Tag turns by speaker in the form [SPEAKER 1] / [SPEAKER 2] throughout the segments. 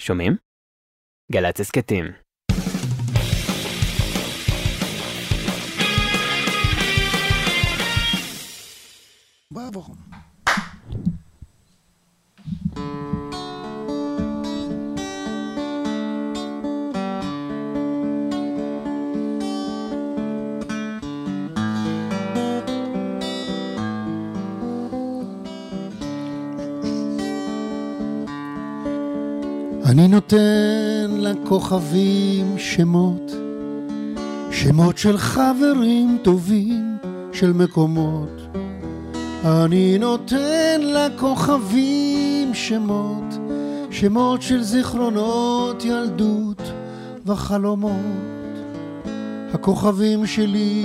[SPEAKER 1] שומעים? גל"צ הסכתים.
[SPEAKER 2] Bravo. אני נותן לכוכבים שמות, שמות של חברים טובים, של מקומות. אני נותן לכוכבים שמות, שמות של זיכרונות ילדות וחלומות. הכוכבים שלי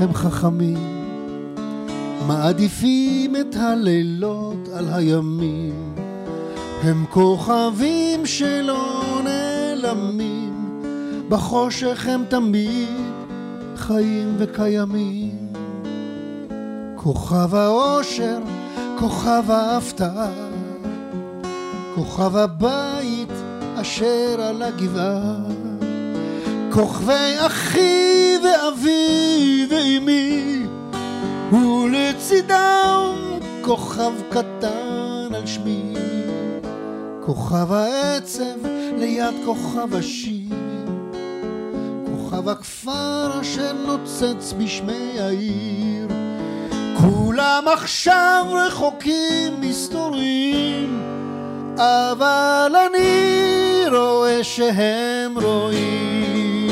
[SPEAKER 2] הם חכמים, מעדיפים את הלילות על הימים. הם כוכבים שלא נעלמים, בחושך הם תמיד חיים וקיימים. כוכב האושר, כוכב ההפתעה, כוכב הבית אשר על הגבעה. כוכבי אחי ואבי ואמי, ולצידם כוכב קטן על שמי. כוכב העצב ליד כוכב השיר, כוכב הכפר אשר נוצץ בשמי העיר. כולם עכשיו רחוקים מסתורים, אבל אני רואה שהם רואים.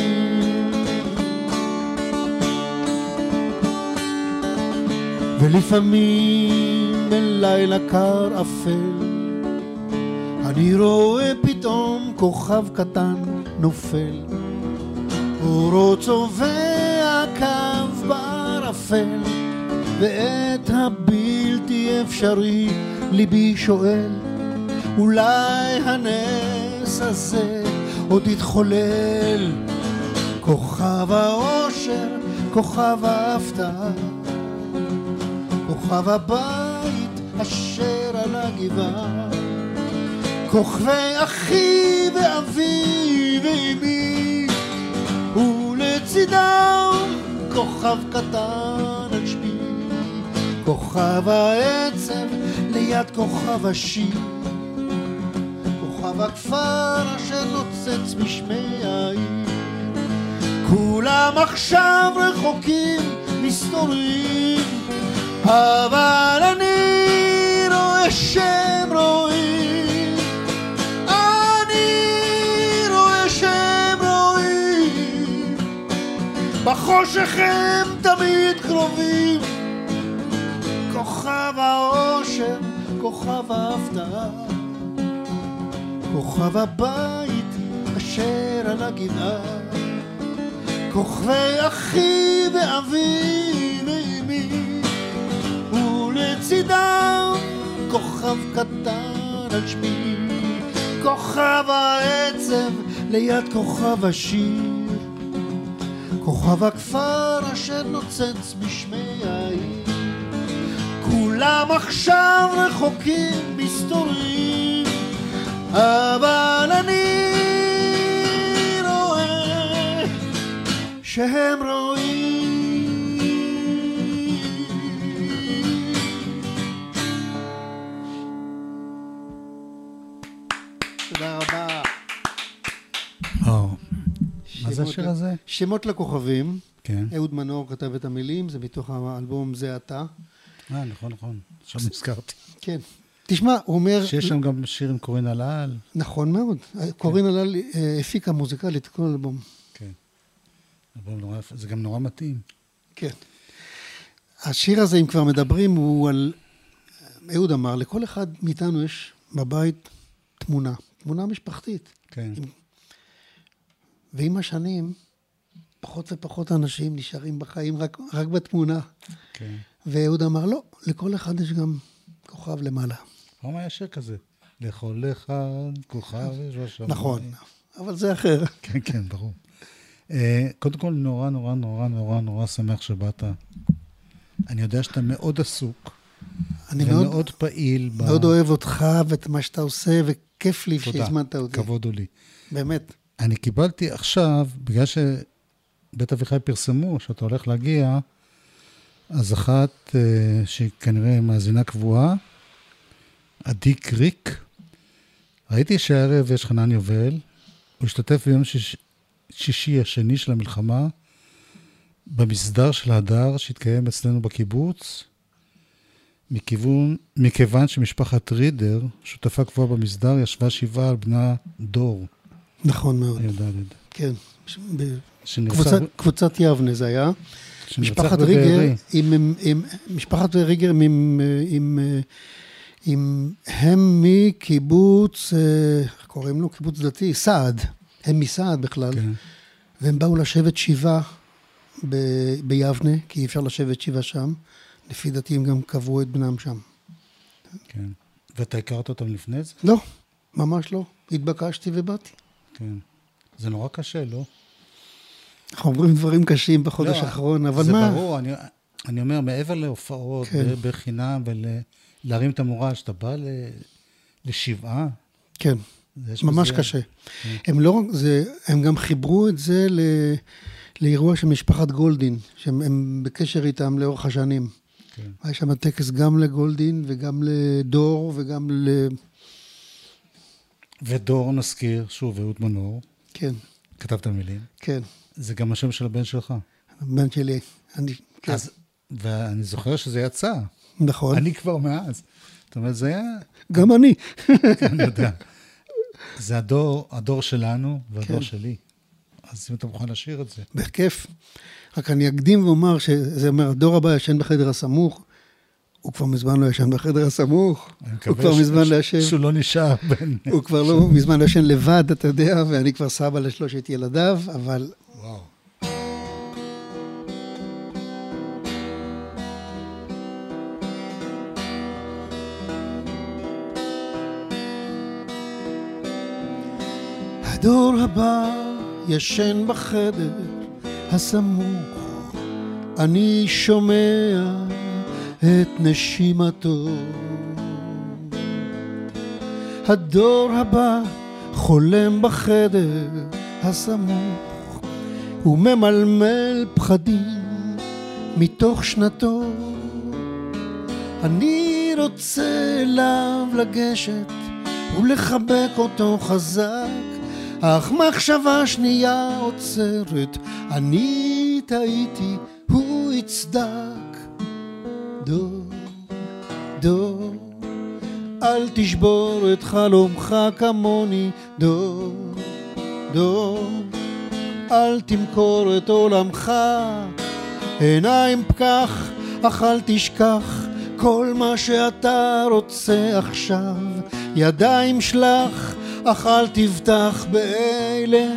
[SPEAKER 2] ולפעמים בלילה קר אפל אני רואה פתאום כוכב קטן נופל, אורו צובע קו בערפל, ואת הבלתי אפשרי ליבי שואל, אולי הנס הזה עוד יתחולל. כוכב האושר, כוכב ההפתעה, כוכב הבית אשר על הגבעה. כוכבי אחי ואבי ואמי ולצידם כוכב קטן על שמי. כוכב העצב ליד כוכב השיר כוכב הכפר אשר נוצץ בשמי העיר. כולם עכשיו רחוקים מסתורים אבל אני רואה שהם בחושך הם תמיד קרובים. כוכב האושר, כוכב ההפתעה, כוכב הבית אשר על הגבעה, כוכבי אחי ואבי ואמי, ולצידם כוכב קטן על שמי, כוכב העצב ליד כוכב השיר. כוכב הכפר אשר נוצץ בשמי העיר. כולם עכשיו רחוקים מסתורים אבל אני רואה שהם רואים
[SPEAKER 3] זה השיר הזה?
[SPEAKER 2] שמות לכוכבים.
[SPEAKER 3] כן.
[SPEAKER 2] אהוד מנור כתב את המילים, זה מתוך האלבום זה אתה.
[SPEAKER 3] אה, נכון, נכון. עכשיו נזכרתי.
[SPEAKER 2] כן. תשמע, הוא אומר...
[SPEAKER 3] שיש שם גם שיר עם קורין הלל.
[SPEAKER 2] נכון מאוד. קורין הלל אה, הפיקה מוזיקלית את כל האלבום.
[SPEAKER 3] כן. אלבום נורא יפה, זה גם נורא מתאים.
[SPEAKER 2] כן. השיר הזה, אם כבר מדברים, הוא על... אהוד אמר, לכל אחד מאיתנו יש בבית תמונה, תמונה משפחתית.
[SPEAKER 3] כן.
[SPEAKER 2] עם ועם השנים, פחות ופחות אנשים נשארים בחיים רק, רק בתמונה.
[SPEAKER 3] כן.
[SPEAKER 2] ואהוד אמר, לא, לכל אחד יש גם כוכב למעלה.
[SPEAKER 3] פעם היה שיר כזה, לכל אחד כוכב יש בשמיים.
[SPEAKER 2] נכון, אבל זה אחר.
[SPEAKER 3] כן, כן, ברור. קודם כל, נורא, נורא, נורא, נורא, נורא שמח שבאת. אני יודע שאתה מאוד עסוק.
[SPEAKER 2] אני מאוד,
[SPEAKER 3] ומאוד פעיל. ב-
[SPEAKER 2] מאוד אוהב אותך ואת מה שאתה עושה, וכיף לי
[SPEAKER 3] תודה.
[SPEAKER 2] שהזמנת אותי.
[SPEAKER 3] כבוד הוא לי.
[SPEAKER 2] באמת.
[SPEAKER 3] אני קיבלתי עכשיו, בגלל שבית אביחי פרסמו שאתה הולך להגיע, אז אחת אה, שהיא כנראה מאזינה קבועה, עדי קריק, ראיתי שהערב יש חנן יובל, הוא השתתף ביום שיש, שישי השני של המלחמה במסדר של הדר שהתקיים אצלנו בקיבוץ, מכיוון, מכיוון שמשפחת רידר, שותפה קבועה במסדר, ישבה שבעה על בנה דור,
[SPEAKER 2] נכון מאוד.
[SPEAKER 3] הי"ד.
[SPEAKER 2] כן.
[SPEAKER 3] שנרצח,
[SPEAKER 2] קבוצת, יבנה זה היה. משפחת. ריגר, עם, עם, עם, משפחת ריגר עם, עם, עם, עם, הם מקיבוץ, אה, איך קוראים לו? קיבוץ דתי, סעד. הם מסעד בכלל.
[SPEAKER 3] כן.
[SPEAKER 2] והם באו לשבת שבעה ב- ביבנה, כי אי אפשר לשבת שבעה שם. לפי דעתי הם גם קברו את בנם שם.
[SPEAKER 3] כן. ואתה הכרת אותם לפני זה?
[SPEAKER 2] לא, ממש לא. התבקשתי ובאתי.
[SPEAKER 3] כן. זה נורא קשה, לא?
[SPEAKER 2] אנחנו אומרים דברים קשים בחודש
[SPEAKER 3] לא,
[SPEAKER 2] האחרון, אבל
[SPEAKER 3] זה
[SPEAKER 2] מה?
[SPEAKER 3] ברור, אני, אני אומר, מעבר להופעות,
[SPEAKER 2] כן.
[SPEAKER 3] כן. בחינם ולהרים את המורה, שאתה בא ל, לשבעה,
[SPEAKER 2] כן, ממש
[SPEAKER 3] בזה-
[SPEAKER 2] קשה. הם לא זה, הם גם חיברו את זה ל, לאירוע של משפחת גולדין, שהם הם בקשר איתם לאורך השנים.
[SPEAKER 3] כן.
[SPEAKER 2] היה שם טקס גם לגולדין וגם לדור וגם ל...
[SPEAKER 3] ודור נזכיר, שוב, אהוד מנור,
[SPEAKER 2] כן,
[SPEAKER 3] כתב את המילים.
[SPEAKER 2] כן,
[SPEAKER 3] זה גם השם של הבן שלך.
[SPEAKER 2] הבן שלי. אני, כן,
[SPEAKER 3] אז, ואני זוכר שזה יצא.
[SPEAKER 2] נכון.
[SPEAKER 3] אני כבר מאז. זאת אומרת, זה היה,
[SPEAKER 2] גם אני.
[SPEAKER 3] אני יודע. זה הדור, הדור שלנו והדור
[SPEAKER 2] כן.
[SPEAKER 3] שלי. אז אם אתה מוכן לשיר את זה.
[SPEAKER 2] בכיף. רק אני אקדים ואומר שזה אומר, הדור הבא ישן בחדר הסמוך, הוא כבר מזמן לא ישן בחדר הסמוך,
[SPEAKER 3] אני
[SPEAKER 2] הוא
[SPEAKER 3] מקווה
[SPEAKER 2] כבר
[SPEAKER 3] ש-
[SPEAKER 2] מזמן
[SPEAKER 3] ש-
[SPEAKER 2] לא ישן.
[SPEAKER 3] שהוא לא נשאר בין...
[SPEAKER 2] הוא כבר לא מזמן ישן לבד, אתה יודע, ואני כבר סבא לשלושת ילדיו, אבל
[SPEAKER 3] וואו.
[SPEAKER 2] הדור הבא ישן בחדר הסמוך, אני שומע את נשימתו. הדור הבא חולם בחדר הסמוך, וממלמל פחדים מתוך שנתו. אני רוצה אליו לגשת ולחבק אותו חזק, אך מחשבה שנייה עוצרת, אני טעיתי, הוא יצדק. דור, דור, אל תשבור את חלומך כמוני, דור, דור, אל תמכור את עולמך, עיניים פקח, אך אל תשכח כל מה שאתה רוצה עכשיו, ידיים שלח, אך אל תבטח באלה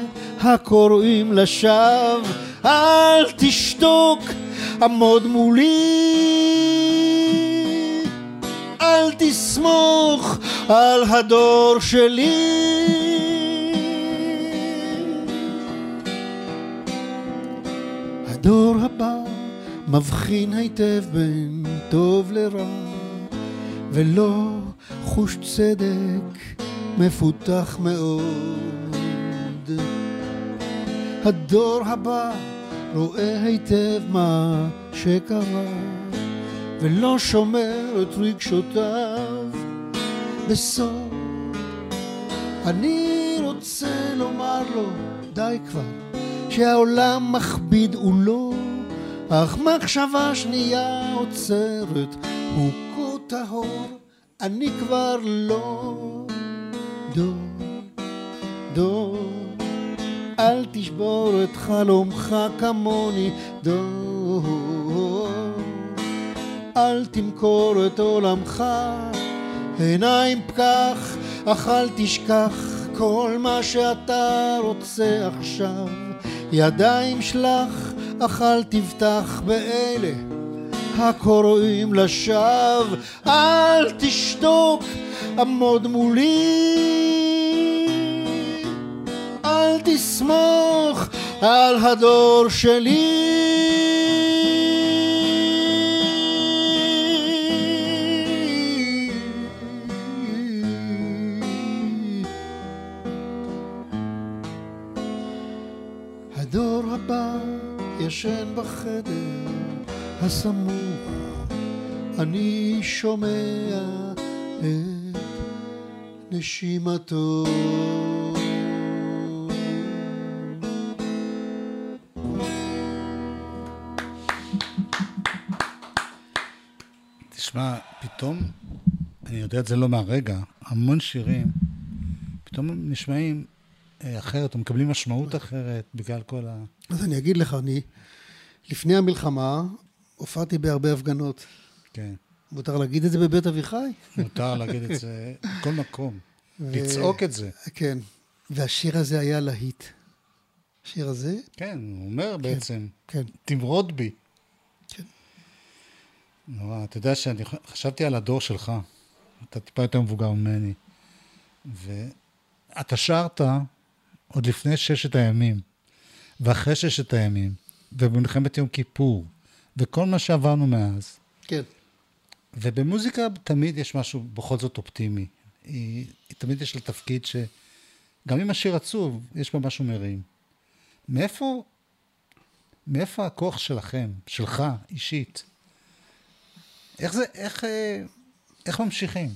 [SPEAKER 2] הקוראים לשווא, אל תשתוק, עמוד מולי, אל תסמוך על הדור שלי. הדור הבא מבחין היטב בין טוב לרע, ולא חוש צדק מפותח מאוד. הדור הבא רואה היטב מה שקרה, ולא שומר את רגשותיו בסוד. אני רוצה לומר לו, די כבר, שהעולם מכביד הוא לא, אך מחשבה שנייה עוצרת, הוא כה טהור, אני כבר לא. דור, דור, אל תשבור את חלומך כמוני, דור. אל תמכור את עולמך, עיניים פקח, אך אל תשכח כל מה שאתה רוצה עכשיו. ידיים שלח, אך אל תבטח באלה הקוראים לשווא. אל תשתוק, עמוד מולי. אל תסמוך על הדור שלי. הדור הבא ישן בחדר הסמוך, אני שומע את נשימתו.
[SPEAKER 3] תשמע, פתאום, אני יודע את זה לא מהרגע, המון שירים, פתאום הם נשמעים אה, אחרת, או מקבלים משמעות אחרת בגלל כל ה...
[SPEAKER 2] אז אני אגיד לך, אני לפני המלחמה הופעתי בהרבה הפגנות.
[SPEAKER 3] כן.
[SPEAKER 2] מותר להגיד את זה בבית אביחי?
[SPEAKER 3] מותר להגיד את זה בכל מקום.
[SPEAKER 2] ו-
[SPEAKER 3] לצעוק את זה.
[SPEAKER 2] כן. והשיר הזה היה להיט. השיר הזה?
[SPEAKER 3] כן, הוא אומר בעצם,
[SPEAKER 2] כן.
[SPEAKER 3] תמרוד בי. נורא, אתה יודע שאני חשבתי על הדור שלך, אתה טיפה יותר מבוגר ממני, ואתה שרת עוד לפני ששת הימים, ואחרי ששת הימים, ובמלחמת יום כיפור, וכל מה שעברנו מאז.
[SPEAKER 2] כן.
[SPEAKER 3] ובמוזיקה תמיד יש משהו בכל זאת אופטימי. היא, היא תמיד יש לה תפקיד ש... גם אם השיר עצוב, יש בה משהו מרים. מאיפה, מאיפה הכוח שלכם, שלך, אישית? איך זה, איך, אה, איך ממשיכים?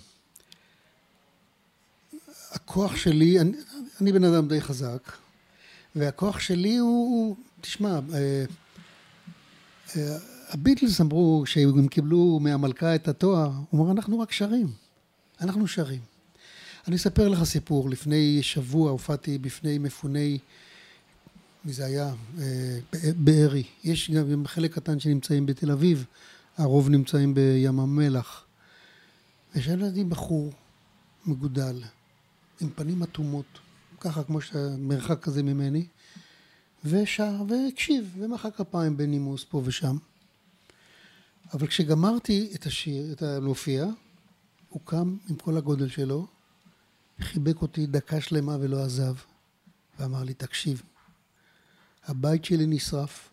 [SPEAKER 2] הכוח שלי, אני, אני בן אדם די חזק, והכוח שלי הוא, הוא תשמע, אה, אה, הביטלס אמרו שהם קיבלו מהמלכה את התואר, הוא אמר, אנחנו רק שרים, אנחנו שרים. אני אספר לך סיפור, לפני שבוע הופעתי בפני מפוני, מי זה היה? אה, בארי. יש גם חלק קטן שנמצאים בתל אביב, הרוב נמצאים בים המלח. ושאל אותי בחור מגודל, עם פנים אטומות, ככה כמו שהמרחק כזה ממני, ושר, והקשיב, ומחא כפיים בנימוס פה ושם. אבל כשגמרתי את השיר, את הלהופיע, הוא קם עם כל הגודל שלו, חיבק אותי דקה שלמה ולא עזב, ואמר לי, תקשיב, הבית שלי נשרף,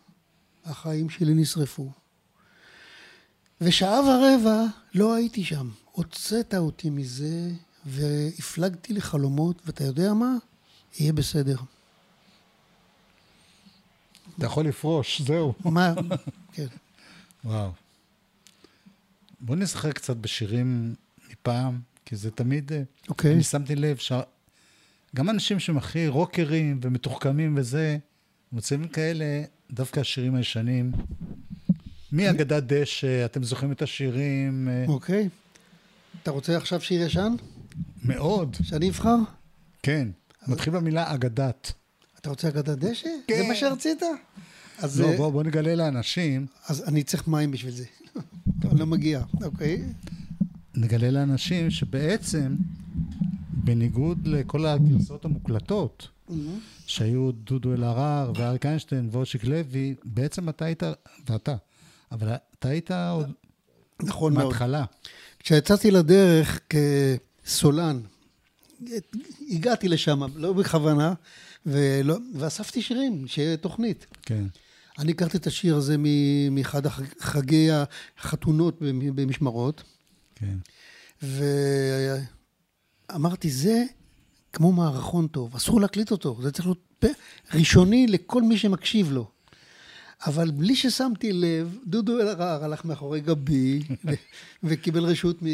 [SPEAKER 2] החיים שלי נשרפו, ושעה ורבע לא הייתי שם. הוצאת אותי מזה והפלגתי לחלומות, ואתה יודע מה? יהיה בסדר.
[SPEAKER 3] אתה יכול לפרוש, זהו.
[SPEAKER 2] מה? כן.
[SPEAKER 3] וואו. בוא נשחק קצת בשירים מפעם, כי זה תמיד... אה,
[SPEAKER 2] אוקיי.
[SPEAKER 3] אני שמתי לב שגם אנשים שהם הכי רוקרים ומתוחכמים וזה, מוצאים כאלה, דווקא השירים הישנים. מאגדת דשא, אתם זוכרים את השירים?
[SPEAKER 2] אוקיי. אתה רוצה עכשיו שיר ישן?
[SPEAKER 3] מאוד,
[SPEAKER 2] שאני אבחר?
[SPEAKER 3] כן. מתחיל במילה אגדת.
[SPEAKER 2] אתה רוצה אגדת דשא?
[SPEAKER 3] כן.
[SPEAKER 2] זה מה שרצית? אז,
[SPEAKER 3] לא,
[SPEAKER 2] אה,
[SPEAKER 3] בוא, בוא נגלה לאנשים,
[SPEAKER 2] אז אני צריך מים בשביל זה. לא מגיע, אוקיי?
[SPEAKER 3] נגלה לאנשים שבעצם, בניגוד לכל הגרסאות המוקלטות, שהיו דודו אלהרר ואריק איינשטיין ואושיק לוי, בעצם אתה היית, ואתה, אבל אתה היית עוד
[SPEAKER 2] נכון מאוד.
[SPEAKER 3] מההתחלה.
[SPEAKER 2] כשיצאתי לדרך כסולן, הגעתי לשם, לא בכוונה, ולא, ואספתי שירים, שיהיה תוכנית.
[SPEAKER 3] כן.
[SPEAKER 2] אני הכרתי את השיר הזה מאחד חגי החתונות במ- במשמרות,
[SPEAKER 3] כן.
[SPEAKER 2] ואמרתי, זה כמו מערכון טוב, אסור להקליט אותו, זה צריך להיות ראשוני לכל מי שמקשיב לו. אבל בלי ששמתי לב, דודו אלהרר הלך מאחורי גבי וקיבל רשות, מ-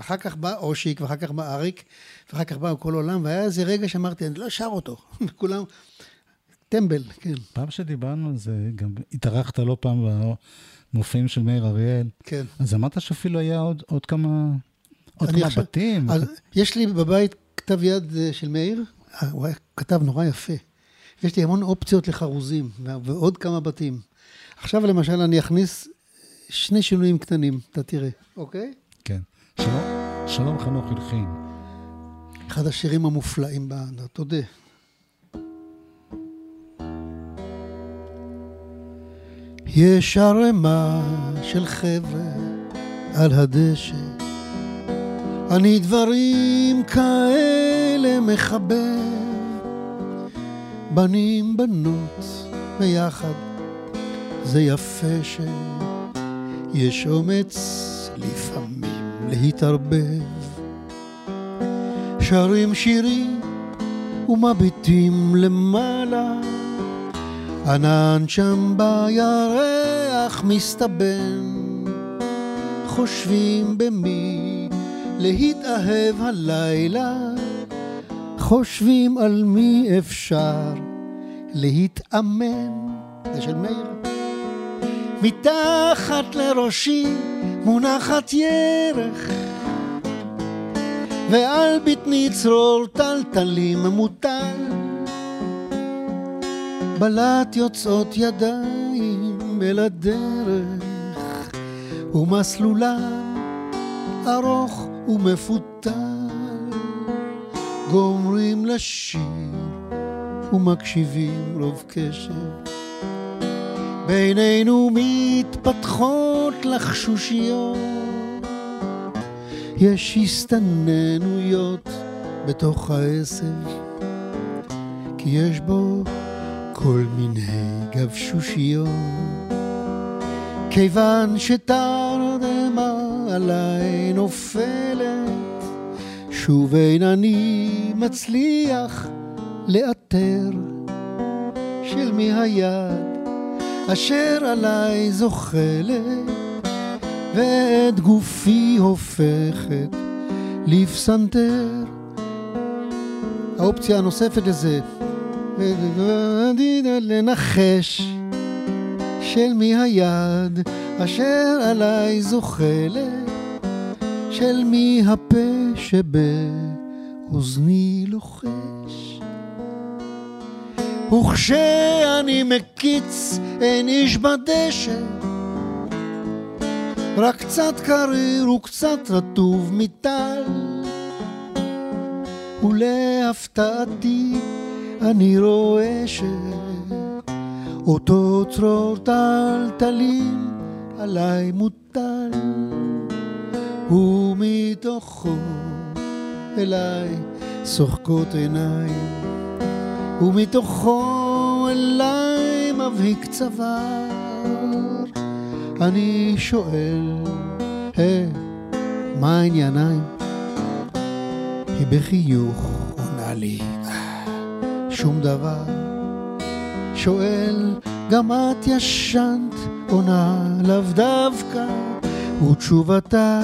[SPEAKER 2] אחר כך בא אושיק, ואחר כך בא אריק, ואחר כך בא כל עולם, והיה איזה רגע שאמרתי, אני לא שר אותו. וכולם, טמבל, כן,
[SPEAKER 3] פעם שדיברנו על זה, גם התארחת לא פעם במופעים של מאיר אריאל,
[SPEAKER 2] כן.
[SPEAKER 3] אז אמרת שאפילו היה עוד, עוד כמה, עוד כמה
[SPEAKER 2] עכשיו-
[SPEAKER 3] בתים.
[SPEAKER 2] אז יש לי בבית כתב יד אה, של מאיר, אה, הוא היה כתב נורא יפה. ויש לי המון אופציות לחרוזים, ועוד כמה בתים. עכשיו למשל אני אכניס שני שינויים קטנים, אתה תראה, אוקיי?
[SPEAKER 3] כן. שלום, שלום חנוך הלחין.
[SPEAKER 2] אחד השירים המופלאים. תודה. יש ערימה של חבר'ה על הדשא, אני דברים כאלה מחבב, בנים בנות ביחד, זה יפה שיש אומץ לפעמים להתערבב. שרים שירים ומביטים למעלה, ענן שם בירח מסתבן, חושבים במי להתאהב הלילה, חושבים על מי אפשר להתאמן. זה של מאיר. מתחת לראשי מונחת ירך, ועל בטני צרור טלטלים מוטל. בלט יוצאות ידיים אל הדרך, ומסלולן ארוך ומפותל. גומרים לשיר ומקשיבים רוב קשב. בינינו מתפתחות לחשושיות, יש הסתננויות בתוך העשב, כי יש בו כל מיני גבשושיות. כיוון שתרדמה עליי נופלת, שוב אני מצליח לאתר של מי היד אשר עליי זוחלת, ואת גופי הופכת לפסנתר. האופציה הנוספת לזה, לנחש של מי היד אשר עליי זוחלת, של מי הפה שבאוזני לוחש. וכשאני מקיץ אין איש בדשא, רק קצת קריר וקצת רטוב מטל. ולהפתעתי אני רואה שאותו צרור טלטלים עליי מוטל, ומתוכו אליי שוחקות עיניים. ומתוכו אליי מבהיק צוואר. אני שואל, היי, מה הענייניים? היא בחיוך עונה לי, שום דבר. שואל, גם את ישנת? עונה לאו דווקא, ותשובתה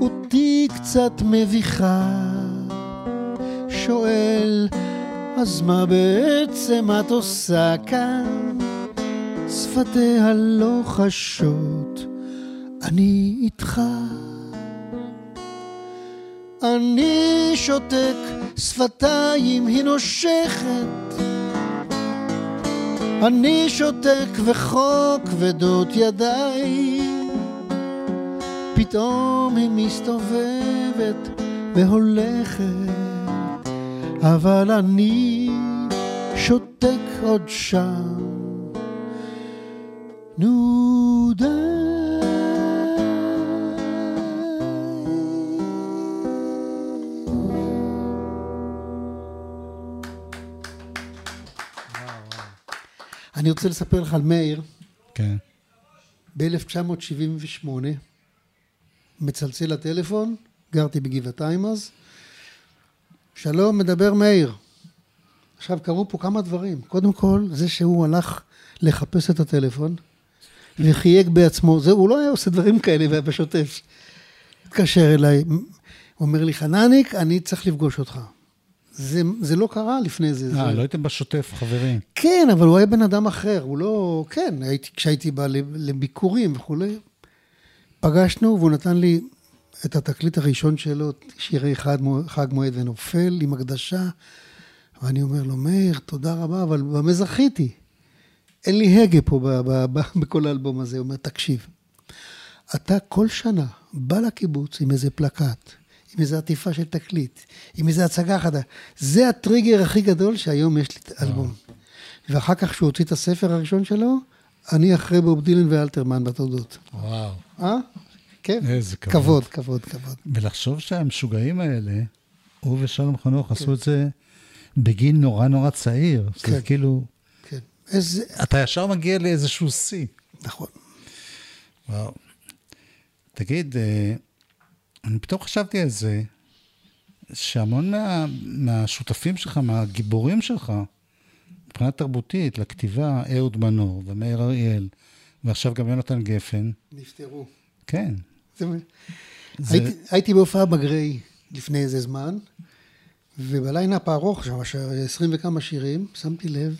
[SPEAKER 2] אותי קצת מביכה. שואל, אז מה בעצם את עושה כאן? שפתיה לא חשות, אני איתך. אני שותק, שפתיים היא נושכת. אני שותק וחוק כבדות ידיי. פתאום היא מסתובבת והולכת. אבל אני שותק עוד שם. נו די. אני רוצה לספר לך על מאיר.
[SPEAKER 3] כן.
[SPEAKER 2] ב-1978, מצלצל לטלפון, גרתי בגבעתיים אז, שלום, מדבר מאיר. עכשיו, קרו פה כמה דברים. קודם כל, זה שהוא הלך לחפש את הטלפון וחייג בעצמו, זה, הוא לא היה עושה דברים כאלה בשוטף. התקשר אליי, אומר לי, חנניק, אני צריך לפגוש אותך. זה, זה לא קרה לפני זה.
[SPEAKER 3] אה, זה... לא הייתם בשוטף, חברים.
[SPEAKER 2] כן, אבל הוא היה בן אדם אחר, הוא לא... כן, הייתי, כשהייתי בא לביקורים וכולי, פגשנו והוא נתן לי את התקליט הראשון שלו, שירי חג, חג מועד ונופל, עם הקדשה, ואני אומר לו, מאיר, תודה רבה, אבל במה זכיתי? אין לי הגה פה ב- ב- ב- בכל האלבום הזה. הוא אומר, תקשיב, אתה כל שנה בא לקיבוץ עם איזה פלקט, עם איזה עטיפה של תקליט, עם איזה הצגה חדה. זה הטריגר הכי גדול שהיום יש לי אלבום. ואחר כך, כשהוא הוציא את הספר הראשון שלו, אני אחרי בוב דילן ואלתרמן בתודות.
[SPEAKER 3] וואו.
[SPEAKER 2] אה? כן.
[SPEAKER 3] איזה כבוד.
[SPEAKER 2] כבוד, כבוד, כבוד.
[SPEAKER 3] ולחשוב שהמשוגעים האלה, הוא ושלום חנוך כן. עשו את זה בגיל נורא נורא צעיר. כן. זה כאילו...
[SPEAKER 2] כן. איזה...
[SPEAKER 3] אתה ישר מגיע לאיזשהו שיא.
[SPEAKER 2] נכון.
[SPEAKER 3] וואו. תגיד, אה, אני פתאום חשבתי על זה, שהמון מה, מהשותפים שלך, מהגיבורים שלך, מבחינה תרבותית, לכתיבה, אהוד מנור ומאיר אריאל, ועכשיו גם יונתן גפן,
[SPEAKER 2] נפטרו.
[SPEAKER 3] כן.
[SPEAKER 2] זה...
[SPEAKER 3] זה-
[SPEAKER 2] הייתי, הייתי בהופעה בגריי לפני איזה זמן, וב lineup הארוך שם, 20 וכמה שירים, שמתי לב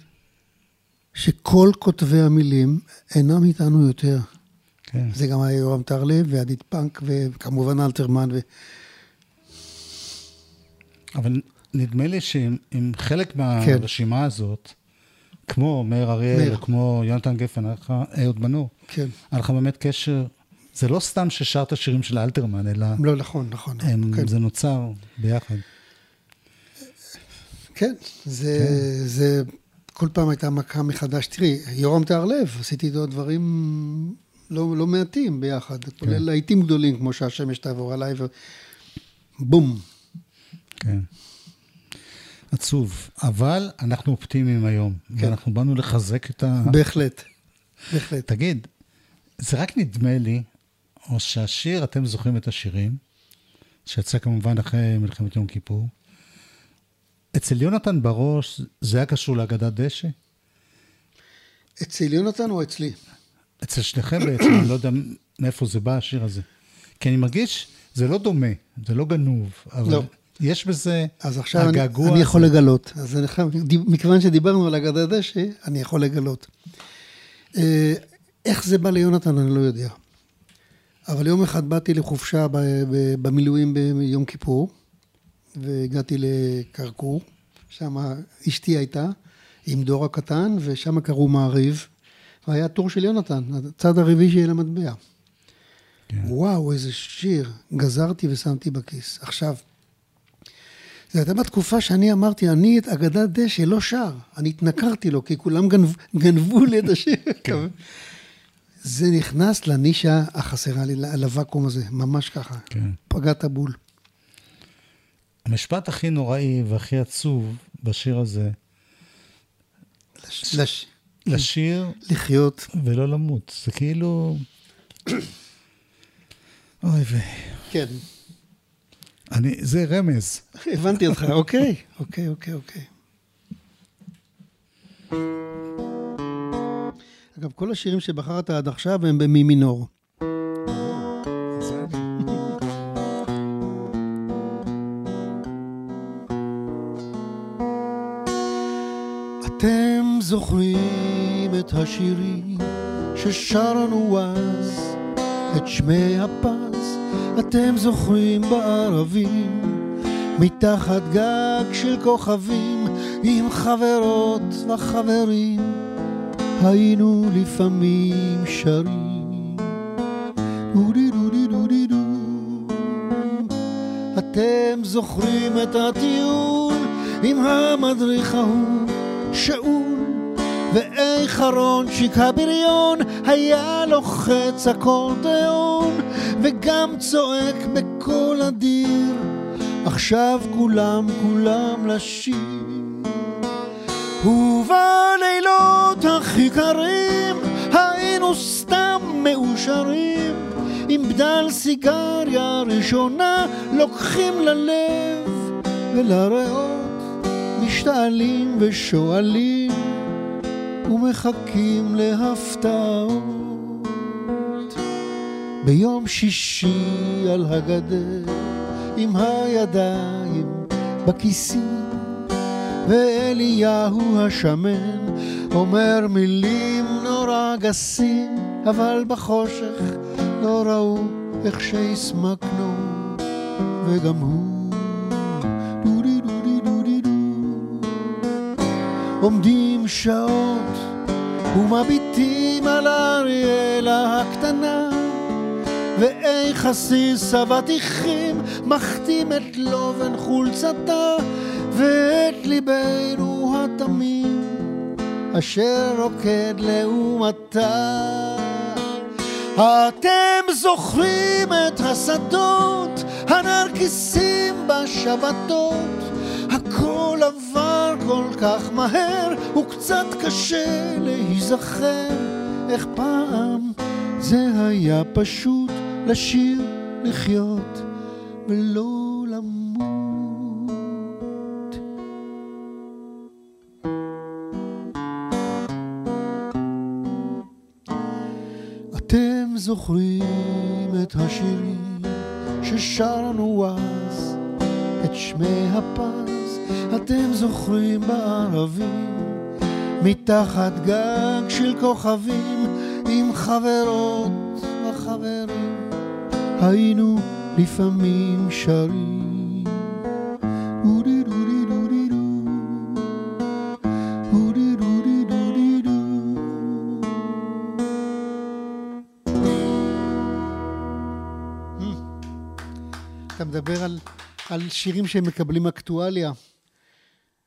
[SPEAKER 2] שכל כותבי המילים אינם איתנו יותר.
[SPEAKER 3] כן.
[SPEAKER 2] זה גם היה יורם טהרלב ועדית פאנק וכמובן אלתרמן. ו...
[SPEAKER 3] אבל נדמה לי עם חלק
[SPEAKER 2] כן.
[SPEAKER 3] מהרשימה הזאת, כמו מאיר אריאל,
[SPEAKER 2] מאיר.
[SPEAKER 3] כמו יונתן גפן, היה לך אהוד מנור,
[SPEAKER 2] כן.
[SPEAKER 3] היה לך באמת קשר, זה לא סתם ששרת שירים של אלתרמן, אלא
[SPEAKER 2] לא, נכון, נכון.
[SPEAKER 3] הם,
[SPEAKER 2] כן.
[SPEAKER 3] זה נוצר ביחד.
[SPEAKER 2] כן, זה, זה כל פעם הייתה מכה מחדש. תראי, יורם טהרלב, עשיתי איתו דברים לא, לא מעטים ביחד, כולל להיטים גדולים, כמו שהשמש תעבור עליי, ובום.
[SPEAKER 3] כן. עצוב. אבל אנחנו אופטימיים היום,
[SPEAKER 2] כן.
[SPEAKER 3] ואנחנו באנו לחזק את ה...
[SPEAKER 2] בהחלט, בהחלט.
[SPEAKER 3] תגיד, זה רק נדמה לי, או שהשיר, אתם זוכרים את השירים, שיצא כמובן אחרי מלחמת יום כיפור, אצל יונתן בראש זה היה קשור להגדת דשא?
[SPEAKER 2] אצל יונתן או אצלי?
[SPEAKER 3] אצל שניכם בעצם, אני לא יודע מאיפה זה בא, השיר הזה. כי אני מרגיש, זה לא דומה, זה לא גנוב, אבל
[SPEAKER 2] לא.
[SPEAKER 3] יש בזה
[SPEAKER 2] אז עכשיו אני,
[SPEAKER 3] הגעגוע
[SPEAKER 2] אני יכול
[SPEAKER 3] הזה.
[SPEAKER 2] לגלות. אז אני חייב, מכיוון שדיברנו על אגדת דשא, אני יכול לגלות. אה, איך זה בא ליונתן, אני לא יודע. אבל יום אחד באתי לחופשה ב- ב- במילואים ביום כיפור, והגעתי לכרכור, שם אשתי הייתה, עם דור הקטן, ושם קראו מעריב, והיה טור של יונתן, הצד הרביעי של המטבע.
[SPEAKER 3] כן.
[SPEAKER 2] וואו, איזה שיר. גזרתי ושמתי בכיס. עכשיו, זה הייתה בתקופה שאני אמרתי, אני את אגדת דשא לא שר. אני התנכרתי לו, כי כולם גנב, גנבו לי את השיר.
[SPEAKER 3] כן.
[SPEAKER 2] זה נכנס לנישה החסרה לי, לוואקום הזה, ממש ככה.
[SPEAKER 3] כן.
[SPEAKER 2] פגעת בול.
[SPEAKER 3] המשפט הכי נוראי והכי עצוב בשיר הזה,
[SPEAKER 2] לש, לש,
[SPEAKER 3] לשיר
[SPEAKER 2] לחיות.
[SPEAKER 3] ולא למות. זה כאילו... אוי ו...
[SPEAKER 2] כן,
[SPEAKER 3] אני, זה רמז.
[SPEAKER 2] הבנתי אותך, אוקיי, אוקיי, אוקיי, אוקיי. אגב, כל השירים שבחרת עד עכשיו הם במי מינור. אתם זוכרים את השירים ששרנו אז, את שמי הפז, אתם זוכרים בערבים, מתחת גג של כוכבים, עם חברות וחברים, היינו לפעמים שרים. אתם זוכרים את הטיול עם המדריך ההוא, שאול, ואיך הרונצ'יק הבריון היה לוחץ אקורדיאון, וגם צועק בקול אדיר, עכשיו כולם כולם לשיר. ובלילות הכי קרים היינו סתם מאושרים עם בדל סיגריה ראשונה לוקחים ללב ולריאות משתעלים ושואלים ומחכים להפתעות ביום שישי על הגדר עם הידיים בכיסים ואליהו השמן אומר מילים נורא גסים, אבל בחושך לא ראו איך שהסמקנו, וגם הוא. עומדים שעות ומביטים על אריאלה הקטנה, ואיך עסיס אבטיחים מחתים את לובן חולצתה ואת ליבנו התמים אשר רוקד לעומתה. אתם זוכרים את השדות, הנרקיסים בשבתות, הכל עבר כל כך מהר, וקצת קשה להיזכר איך פעם זה היה פשוט לשיר, לחיות ולא למות. אתם זוכרים את השירים ששרנו אז, את שמי הפז, אתם זוכרים בערבים, מתחת גג של כוכבים עם חברות וחברים. היינו לפעמים שרים. אתה מדבר על, על שירים שהם מקבלים אקטואליה.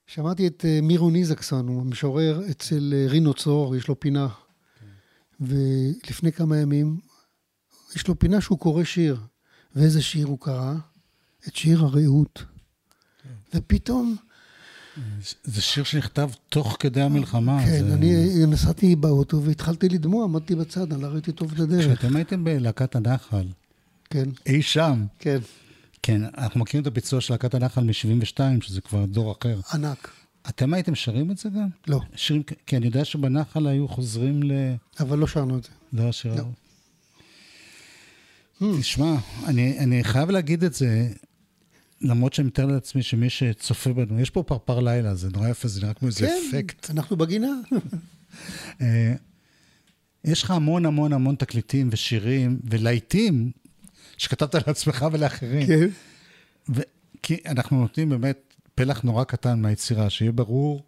[SPEAKER 2] שמעתי את אה, מירון איזקסון, הוא המשורר אצל אה, רינו צרור, יש לו פינה. ולפני כמה ימים, יש לו פינה שהוא קורא שיר. ואיזה שיר הוא קרא? את שיר הרעות. ופתאום,
[SPEAKER 3] זה שיר שנכתב תוך כדי המלחמה.
[SPEAKER 2] כן,
[SPEAKER 3] זה...
[SPEAKER 2] אני נסעתי באוטו והתחלתי לדמוע, עמדתי בצד, אני לא ראיתי טוב את הדרך.
[SPEAKER 3] כשאתם הייתם בלהקת הנחל,
[SPEAKER 2] כן,
[SPEAKER 3] אי שם,
[SPEAKER 2] כן,
[SPEAKER 3] כן, אנחנו מכירים את הביצוע של להקת הנחל מ-72, שזה כבר דור אחר.
[SPEAKER 2] ענק.
[SPEAKER 3] אתם הייתם שרים את זה גם?
[SPEAKER 2] לא,
[SPEAKER 3] שירים, כי אני יודע שבנחל היו חוזרים ל...
[SPEAKER 2] אבל לא שרנו את זה.
[SPEAKER 3] לא השיר
[SPEAKER 2] לא.
[SPEAKER 3] תשמע, אני, אני חייב להגיד את זה, למרות שאני מתאר לעצמי שמי שצופה בנו, יש פה פרפר לילה, זה נורא יפה, זה נראה כמו איזה
[SPEAKER 2] כן,
[SPEAKER 3] אפקט.
[SPEAKER 2] אנחנו בגינה.
[SPEAKER 3] אה, יש לך המון המון המון תקליטים ושירים ולהיטים שכתבת לעצמך ולאחרים.
[SPEAKER 2] כן.
[SPEAKER 3] ו- כי אנחנו נותנים באמת פלח נורא קטן מהיצירה, שיהיה ברור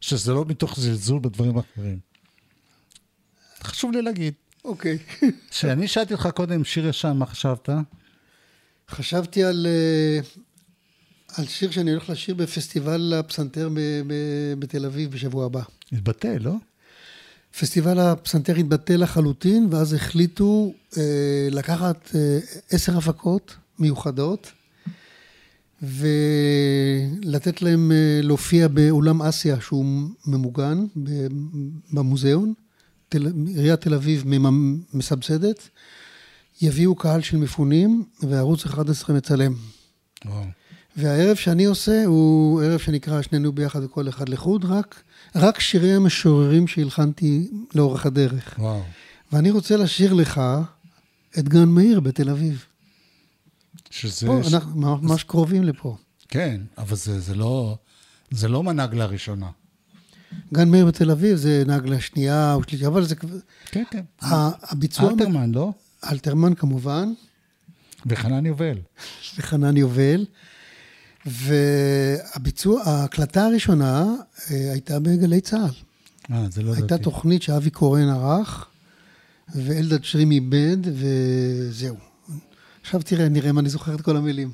[SPEAKER 3] שזה לא מתוך זלזול בדברים האחרים. חשוב לי להגיד.
[SPEAKER 2] אוקיי.
[SPEAKER 3] כשאני שאלתי אותך קודם, שיר ישן, מה חשבת?
[SPEAKER 2] חשבתי על, אה, על שיר שאני הולך לשיר בפסטיבל הפסנתר ב- ב- בתל אביב בשבוע הבא.
[SPEAKER 3] התבטא, לא?
[SPEAKER 2] פסטיבל הפסנתר התבטל לחלוטין, ואז החליטו אה, לקחת אה, עשר הפקות מיוחדות, ולתת להם אה, להופיע באולם אסיה, שהוא ממוגן במוזיאון. תל, עיריית תל אביב מסבסדת. יביאו קהל של מפונים, וערוץ 11 מצלם.
[SPEAKER 3] וואו.
[SPEAKER 2] והערב שאני עושה הוא ערב שנקרא שנינו ביחד וכל אחד לחוד, רק, רק שירי המשוררים שהלחנתי לאורך הדרך.
[SPEAKER 3] וואו.
[SPEAKER 2] ואני רוצה לשיר לך את גן מאיר בתל אביב.
[SPEAKER 3] שזה...
[SPEAKER 2] פה,
[SPEAKER 3] ש...
[SPEAKER 2] אנחנו ממש קרובים לפה.
[SPEAKER 3] כן, אבל זה, זה לא... זה לא מנגלה ראשונה.
[SPEAKER 2] גן מאיר בתל אביב זה נגלה שנייה או שלישית, אבל זה כבר...
[SPEAKER 3] כן, כן.
[SPEAKER 2] הביצוע...
[SPEAKER 3] אלתרמן, לא?
[SPEAKER 2] אלתרמן כמובן,
[SPEAKER 3] וחנן יובל.
[SPEAKER 2] וחנן יובל. והביצוע, ההקלטה הראשונה אה, הייתה בגלי צה"ל.
[SPEAKER 3] אה, זה לא
[SPEAKER 2] הייתה
[SPEAKER 3] ידעתי.
[SPEAKER 2] תוכנית שאבי קורן ערך, ואלדד שרים איבד, וזהו. עכשיו תראה, נראה אם אני זוכר את כל המילים.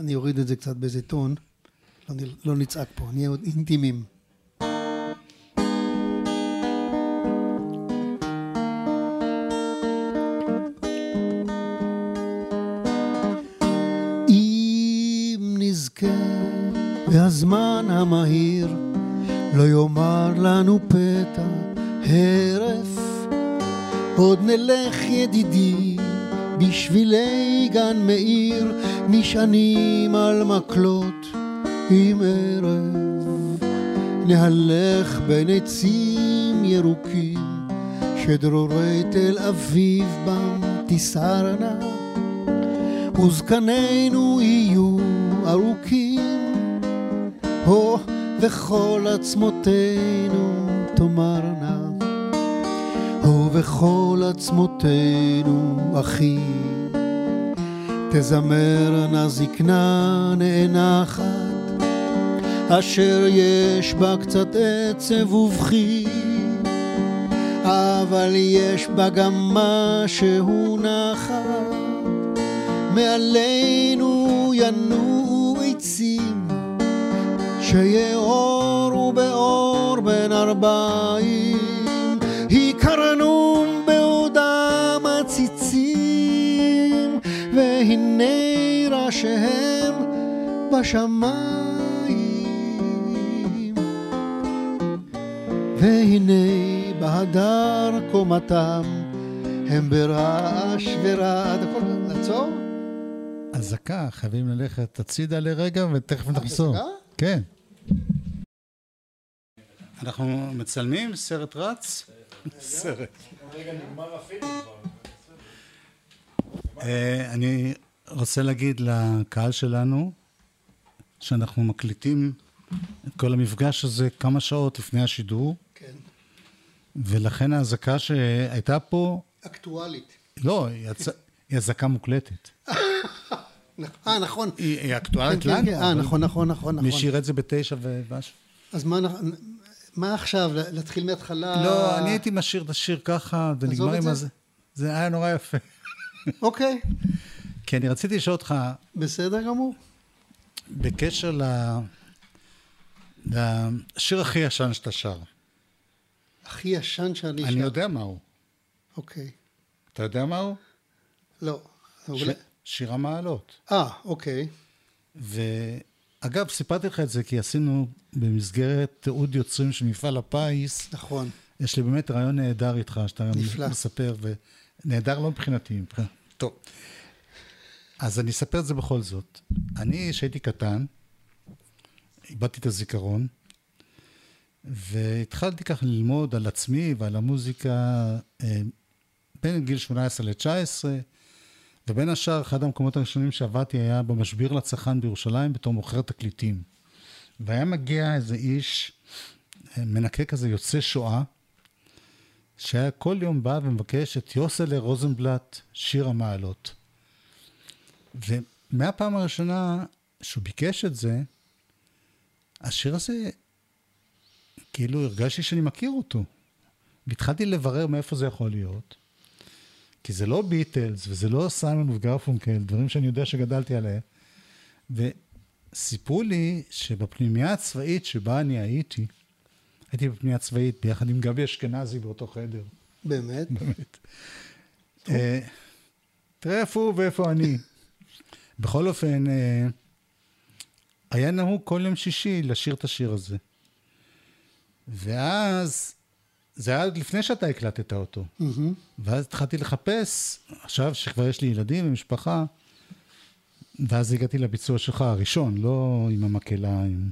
[SPEAKER 2] אני אוריד את זה קצת באיזה טון, לא, נצעק פה, נהיה עוד אינטימיים. והזמן המהיר לא יאמר לנו פתע הרף עוד נלך ידידי בשבילי גן מאיר נשענים על מקלות עם ערב נהלך בין עצים ירוקים שדרורי תל אביב בם תסערנה וזקנינו יהיו ארוכים, הו, וכל עצמותינו תאמרנה, הו, וכל עצמותינו אחי, תזמרנה זקנה נאנחת, אשר יש בה קצת עצב ובכי, אבל יש בה גם משהו נחת. מעלינו ינועו עצים שיעורו באור בין ארבעים הכרנו בעודם עציצים והנה ראשיהם בשמיים והנה בהדר קומתם הם ברעש ורעד הכל לעצור?
[SPEAKER 3] אזעקה, חייבים ללכת הצידה לרגע ותכף נחזור.
[SPEAKER 2] אזעקה?
[SPEAKER 3] כן. אנחנו מצלמים? סרט רץ? סרט. אה, אני רוצה להגיד לקהל שלנו שאנחנו מקליטים את כל המפגש הזה כמה שעות לפני השידור. ולכן האזעקה שהייתה פה,
[SPEAKER 2] אקטואלית.
[SPEAKER 3] לא, היא אזעקה מוקלטת.
[SPEAKER 2] אה, נכון.
[SPEAKER 3] היא היא
[SPEAKER 2] כן,
[SPEAKER 3] אקטואלית
[SPEAKER 2] כן,
[SPEAKER 3] לנו.
[SPEAKER 2] כן. אה,
[SPEAKER 3] אבל
[SPEAKER 2] נכון, נכון, נכון,
[SPEAKER 3] מי
[SPEAKER 2] נכון.
[SPEAKER 3] שיראה את זה בתשע ומשהו.
[SPEAKER 2] אז מה מה עכשיו? להתחיל מההתחלה?
[SPEAKER 3] לא, אני הייתי משאיר את השיר ככה, ונגמר עם
[SPEAKER 2] זה.
[SPEAKER 3] הזה. זה היה נורא יפה.
[SPEAKER 2] אוקיי,
[SPEAKER 3] כי אני רציתי לשאול אותך,
[SPEAKER 2] בסדר גמור.
[SPEAKER 3] בקשר ל... לשיר הכי ישן שאתה שר.
[SPEAKER 2] הכי ישן שאני
[SPEAKER 3] אני. יודע מהו.
[SPEAKER 2] אוקיי.
[SPEAKER 3] אתה יודע מהו?
[SPEAKER 2] לא.
[SPEAKER 3] ש...
[SPEAKER 2] אולי-
[SPEAKER 3] שיר המעלות.
[SPEAKER 2] אה, אוקיי.
[SPEAKER 3] ואגב, סיפרתי לך את זה כי עשינו במסגרת תיעוד יוצרים של מפעל הפיס,
[SPEAKER 2] נכון.
[SPEAKER 3] יש לי באמת רעיון נהדר איתך, שאתה
[SPEAKER 2] נפלא.
[SPEAKER 3] מספר, ונהדר לא מבחינתי, מבחינת... טוב. אז אני אספר את זה בכל זאת. אני, כשהייתי קטן, איבדתי את הזיכרון, והתחלתי ככה ללמוד על עצמי ועל המוזיקה אה, בין גיל 18 ל-19, ובין השאר, אחד המקומות הראשונים שעבדתי היה במשביר לצרכן בירושלים בתור מוכר תקליטים. והיה מגיע איזה איש, אה, מנקה כזה יוצא שואה, שהיה כל יום בא ומבקש את יוסלה רוזנבלט, שיר המעלות. ומהפעם הראשונה שהוא ביקש את זה, השיר הזה, כאילו הרגשתי שאני מכיר אותו. והתחלתי לברר מאיפה זה יכול להיות. כי זה לא ביטלס, וזה לא סיימון וגרפונקל, דברים שאני יודע שגדלתי עליהם. וסיפרו לי שבפנימייה הצבאית שבה אני הייתי, הייתי בפנימייה צבאית ביחד עם גבי אשכנזי באותו חדר,
[SPEAKER 2] באמת?
[SPEAKER 3] באמת. אה, תראה איפה הוא ואיפה אני. בכל אופן, אה, היה נהוג כל יום שישי לשיר את השיר הזה. ואז, זה היה עוד לפני שאתה הקלטת אותו.
[SPEAKER 2] מהמם.
[SPEAKER 3] ואז התחלתי לחפש, עכשיו שכבר יש לי ילדים ומשפחה, ואז הגעתי לביצוע שלך הראשון, לא עם המקהלה, עם...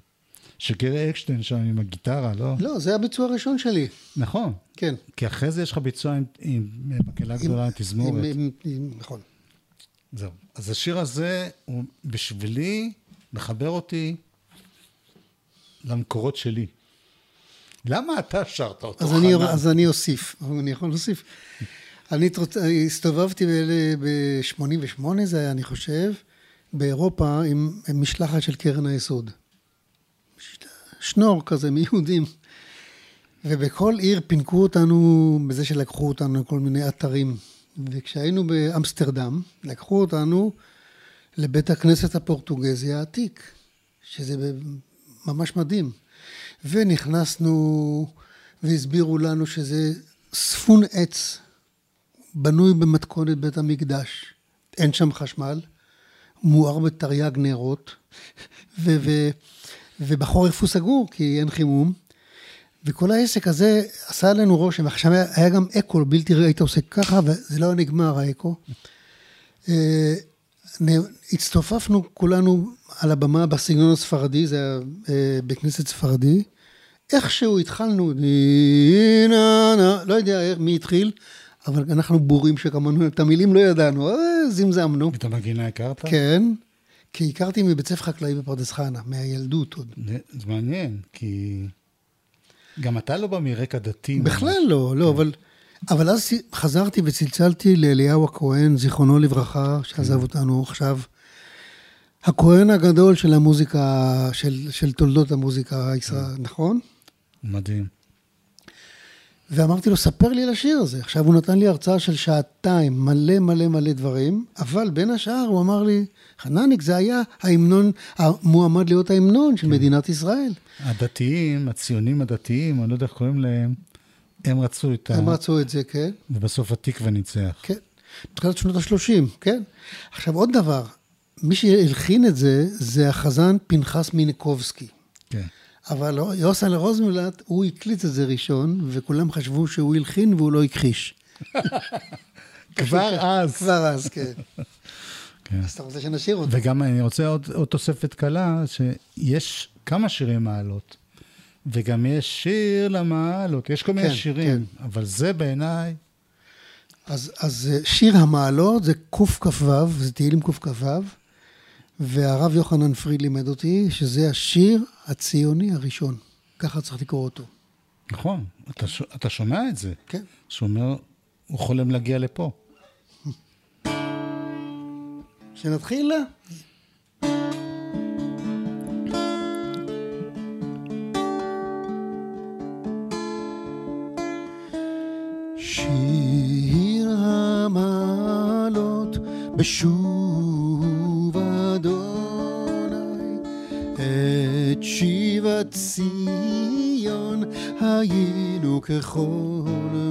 [SPEAKER 3] שגרי אקשטיין שם עם הגיטרה, לא?
[SPEAKER 2] לא, זה הביצוע הראשון שלי.
[SPEAKER 3] נכון.
[SPEAKER 2] כן.
[SPEAKER 3] כי אחרי זה יש לך ביצוע עם, עם מקהלה גדולה, עם תזמורת.
[SPEAKER 2] עם- עם- עם- נכון.
[SPEAKER 3] זהו. אז השיר הזה, הוא בשבילי, מחבר אותי למקורות שלי. למה אתה שרת אותו,
[SPEAKER 2] אז אני,
[SPEAKER 3] חנן?
[SPEAKER 2] אז אני אוסיף, אני יכול להוסיף. אני תרוץ- הסתובבתי ב-88, זה היה, אני חושב, באירופה עם עם משלחת של קרן היסוד. שנור כזה מיהודים. ובכל עיר פינקו אותנו בזה שלקחו אותנו לכל מיני אתרים. וכשהיינו באמסטרדם, לקחו אותנו לבית הכנסת הפורטוגזי העתיק, שזה ממש מדהים. ונכנסנו והסבירו לנו שזה ספון עץ בנוי במתכונת בית המקדש. אין שם חשמל, מואר בתרי"ג נרות, ו- ו- ובחורף הוא סגור כי אין חימום. וכל העסק הזה עשה עלינו רושם, עכשיו היה, גם אקו בלתי היית עושה ככה וזה לא היה נגמר האקו. הצטופפנו כולנו על הבמה בסגנון הספרדי, זה היה אה, בית כנסת ספרדי. איכשהו התחלנו, לא יודע מי התחיל, אבל אנחנו בורים שכמונו, את המילים לא ידענו, אה, זמזמנו.
[SPEAKER 3] את המגינה הכרת?
[SPEAKER 2] כן, כי הכרתי מבית ספר חקלאי בפרדס חנה, מהילדות עוד.
[SPEAKER 3] זה זה מעניין, כי גם אתה לא בא מרקע דתי.
[SPEAKER 2] בכלל לא, לא, אבל... אבל אז חזרתי וצלצלתי לאליהו הכהן, זיכרונו לברכה, שעזב אותנו עכשיו. הכהן הגדול של המוזיקה, של, של תולדות המוזיקה הישראלית, נכון?
[SPEAKER 3] מדהים.
[SPEAKER 2] ואמרתי לו, ספר לי על השיר הזה. עכשיו, הוא נתן לי הרצאה של שעתיים, מלא מלא מלא דברים, אבל בין השאר הוא אמר לי, חנניק, זה היה ההמנון, המועמד להיות ההמנון של מדינת ישראל.
[SPEAKER 3] הדתיים, הציונים הדתיים, אני לא יודע איך קוראים להם, הם רצו את ה...
[SPEAKER 2] הם רצו את זה, כן?
[SPEAKER 3] ובסוף התקווה ניצח.
[SPEAKER 2] כן. בתחילת שנות ה-30, כן? עכשיו, עוד דבר, מי שהלחין את זה, זה החזן פנחס מינקובסקי.
[SPEAKER 3] כן.
[SPEAKER 2] אבל יוסל רוזנבלט, הוא הקליט את זה ראשון, וכולם חשבו שהוא הלחין והוא לא הכחיש.
[SPEAKER 3] כבר אז.
[SPEAKER 2] כבר אז, כן.
[SPEAKER 3] כן.
[SPEAKER 2] אז אתה רוצה שנשאיר אותו?
[SPEAKER 3] וגם אני רוצה עוד, עוד תוספת קלה, שיש כמה שירי מעלות. וגם יש שיר למעלות, יש כל מיני
[SPEAKER 2] כן,
[SPEAKER 3] שירים, אבל זה בעיניי,
[SPEAKER 2] אז, אז אה, שיר המעלות זה קכ"ו, זה תהילים קכ"ו, והרב יוחנן פריד לימד אותי שזה השיר הציוני הראשון. ככה צריך לקרוא אותו.
[SPEAKER 3] נכון, אתה, אתה שומע את זה,
[SPEAKER 2] כן.
[SPEAKER 3] שהוא אומר, הוא חולם להגיע לפה.
[SPEAKER 2] שנתחיל? בשוב אדוני את שיבת ציון היינו כחולמים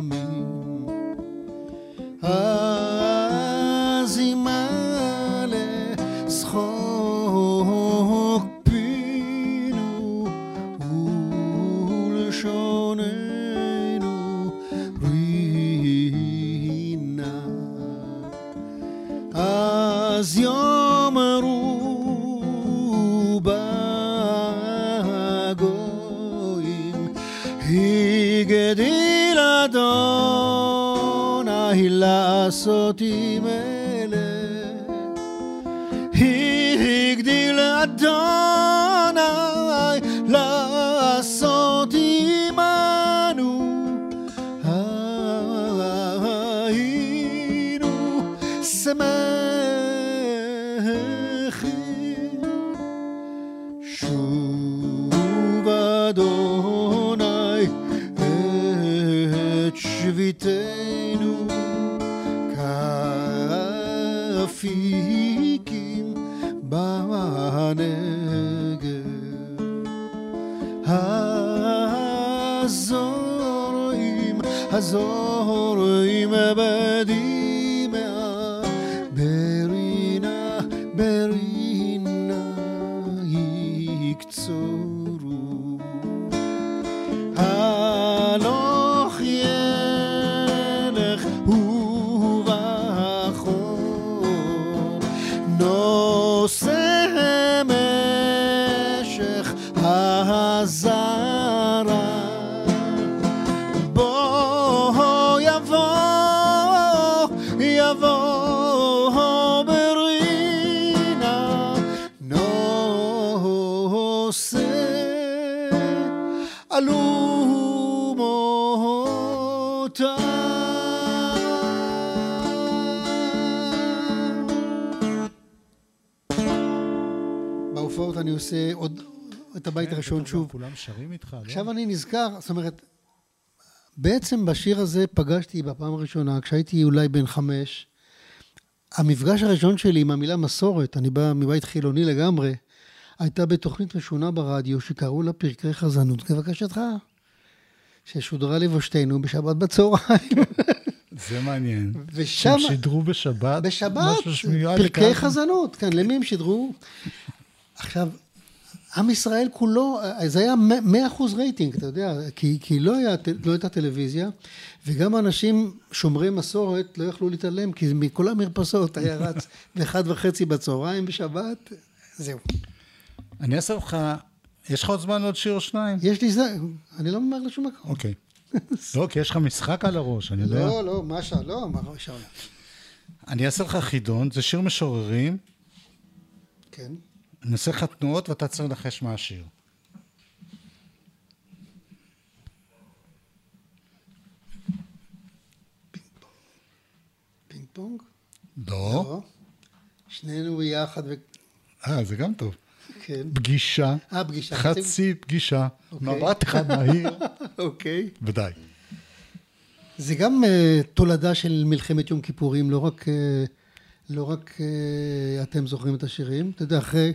[SPEAKER 2] הגדיל אדוני את הבית הראשון שוב.
[SPEAKER 3] כולם שרים איתך, לא?
[SPEAKER 2] עכשיו אני נזכר, זאת אומרת, בעצם בשיר הזה פגשתי בפעם הראשונה, כשהייתי אולי בן חמש, המפגש הראשון שלי עם המילה מסורת, אני בא מבית חילוני לגמרי, הייתה בתוכנית משונה ברדיו שקראו לה פרקי חזנות כבקשתך, ששודרה לבושתנו בשבת בצהריים.
[SPEAKER 3] זה מעניין.
[SPEAKER 2] ושם,
[SPEAKER 3] הם שידרו בשבת?
[SPEAKER 2] בשבת, פרקי
[SPEAKER 3] לקהל?
[SPEAKER 2] חזנות, כן, למי הם שידרו? עכשיו, עם ישראל כולו, זה היה 100% רייטינג, אתה יודע, כי, כי לא, היה, לא הייתה טלוויזיה, וגם אנשים שומרי מסורת לא יכלו להתעלם, כי מכל המרפסות היה רץ באחד וחצי בצהריים בשבת, זהו.
[SPEAKER 3] אני אעשה לך, יש לך עוד זמן לעוד שיר או שניים?
[SPEAKER 2] יש לי זה, אני לא ממהר לשום מקום.
[SPEAKER 3] אוקיי. לא, כי יש לך משחק על הראש, אני יודע.
[SPEAKER 2] לא, לא, מה שאלה, לא, מה שאלה.
[SPEAKER 3] אני אעשה לך חידון, זה שיר משוררים,
[SPEAKER 2] כן.
[SPEAKER 3] אני אעשה לך תנועות ואתה צריך לנחש מה השיר.
[SPEAKER 2] פינג פונג?
[SPEAKER 3] לא.
[SPEAKER 2] שנינו ביחד, ו...
[SPEAKER 3] אה, זה גם טוב.
[SPEAKER 2] כן.
[SPEAKER 3] פגישה,
[SPEAKER 2] אה, פגישה.
[SPEAKER 3] חצי פגישה,
[SPEAKER 2] אוקיי.
[SPEAKER 3] מבט אחד מהיר,
[SPEAKER 2] אוקיי.
[SPEAKER 3] ודי.
[SPEAKER 2] זה גם uh, תולדה של מלחמת יום כיפורים, לא רק, uh, לא רק uh, אתם זוכרים את השירים. אתה יודע, אחרי,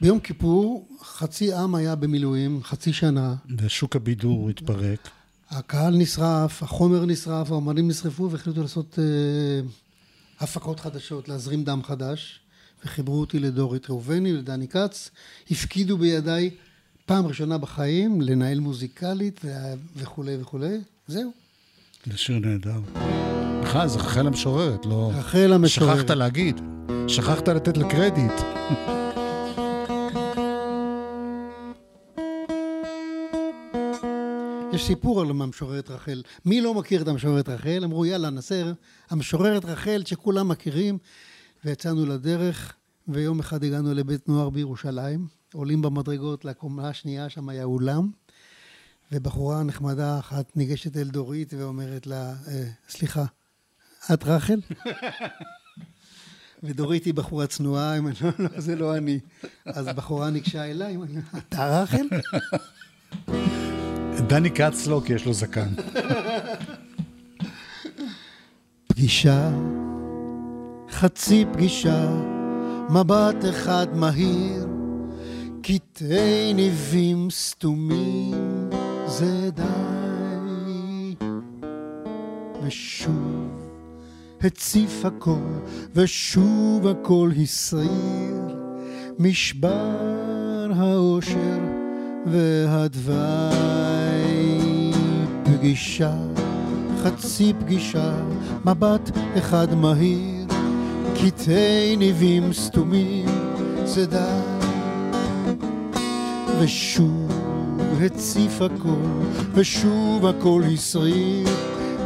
[SPEAKER 2] ביום, כיפור חצי עם היה במילואים, חצי שנה,
[SPEAKER 3] ושוק הבידור התפרק.
[SPEAKER 2] הקהל נשרף, החומר נשרף, האמנים נשרפו והחליטו לעשות uh, הפקות חדשות, להזרים דם חדש, וחיברו אותי לדורית ראובני, לדני כץ, הפקידו בידיי פעם ראשונה בחיים לנהל מוזיקלית וכולי וכולי, זהו.
[SPEAKER 3] זה שיר נהדר. בכלל, זה רחל המשוררת, לא...
[SPEAKER 2] רחל המשוררת.
[SPEAKER 3] שכחת להגיד. שכחת לתת לה קרדיט.
[SPEAKER 2] יש סיפור על המשוררת רחל. מי לא מכיר את המשוררת רחל? אמרו, יאללה, נעשה המשוררת רחל שכולם מכירים, ויצאנו לדרך, ויום אחד הגענו לבית נוער בירושלים, עולים במדרגות לקומה השנייה, שם היה אולם, ובחורה נחמדה אחת ניגשת אל דורית ואומרת לה, אה, סליחה, את רחל? ודורית היא בחורה צנועה, היא אומרת, לא, לא, זה לא אני. אז בחורה ניגשה אליי, אתה רחל?
[SPEAKER 3] דני כץ לא, כי יש לו זקן.
[SPEAKER 2] פגישה, חצי פגישה, מבט אחד מהיר, קטעי ניבים סתומים, זה די. ושוב הציף הכל, ושוב הכל הסריר, משבר האושר והדווי. פגישה, חצי פגישה, מבט אחד מהיר, קטעי ניבים סתומים, זה די. ושוב הציף הכל, ושוב הכל הסריר,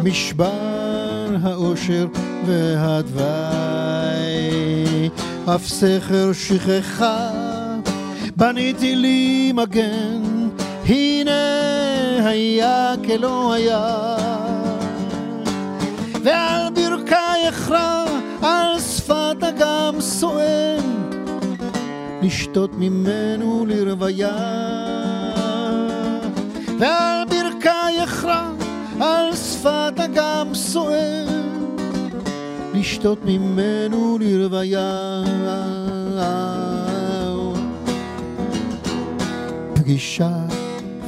[SPEAKER 2] משבר האושר והדווי. אף סכר שכחה, בניתי לי מגן, הנה היה כלא היה. ועל ברכי אכרע, על שפת אגם סואן, לשתות ממנו לרוויה. ועל ברכי אכרע, על שפת אגם סואן, לשתות ממנו לרוויה. פגישה,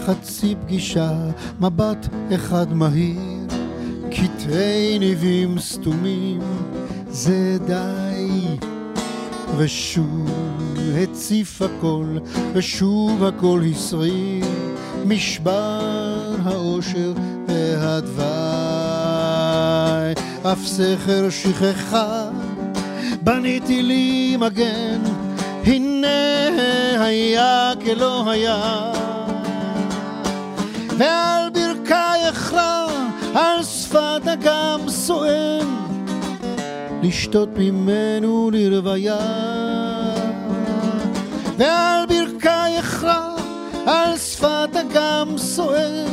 [SPEAKER 2] חצי פגישה, מבט אחד מהיר, קטעי ניבים סתומים, זה די. ושוב הציף הכל, ושוב הכל הסריר, משבר האושר והדווי. אף סכר שכחה, בניתי לי מגן, הנה היה כלא היה. ועל ברכי אכרע, על שפת אגם סואן, לשתות ממנו לרוויה. ועל ברכי אכרע, על שפת אגם סואן,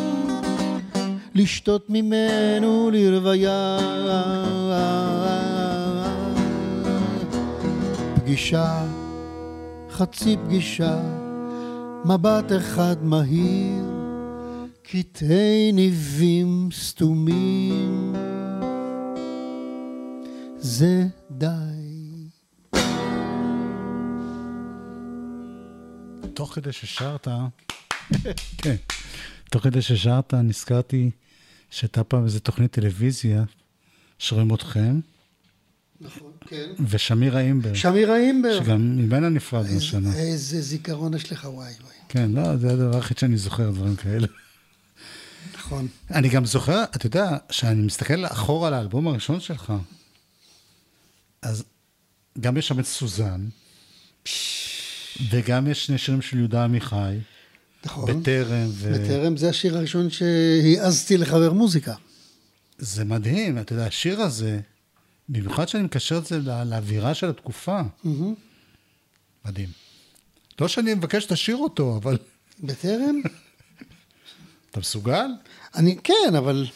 [SPEAKER 2] לשתות ממנו לרוויה. פגישה, חצי פגישה, מבט אחד מהיר, קטעי ניבים סתומים, זה די.
[SPEAKER 3] תוך כדי ששרת, כן, תוך כדי ששרת, נזכרתי שהייתה פעם איזו תוכנית טלוויזיה, שרואים אתכם,
[SPEAKER 2] נכון, כן.
[SPEAKER 3] ושמירה אימבר,
[SPEAKER 2] שמירה אימבר.
[SPEAKER 3] שגם ממנה נפרדנו השנה.
[SPEAKER 2] איזה, זיכרון יש לך, וואי וואי.
[SPEAKER 3] כן, לא, זה הדבר היחיד שאני זוכר, דברים כאלה.
[SPEAKER 2] נכון.
[SPEAKER 3] אני גם זוכר, אתה יודע, שאני מסתכל אחורה על האלבום הראשון שלך, אז גם יש שם את סוזן, וגם יש שני שירים של יהודה עמיחי,
[SPEAKER 2] נכון.
[SPEAKER 3] בטרם, ו...
[SPEAKER 2] בטרם זה השיר הראשון שהעזתי לחבר מוזיקה.
[SPEAKER 3] זה מדהים, אתה יודע, השיר הזה, במיוחד שאני מקשר את זה לא- לאווירה של התקופה,
[SPEAKER 2] מהמם.
[SPEAKER 3] מדהים. לא שאני מבקש שתשאיר אותו, אבל
[SPEAKER 2] בטרם?
[SPEAKER 3] אתה מסוגל?
[SPEAKER 2] אני, כן, אבל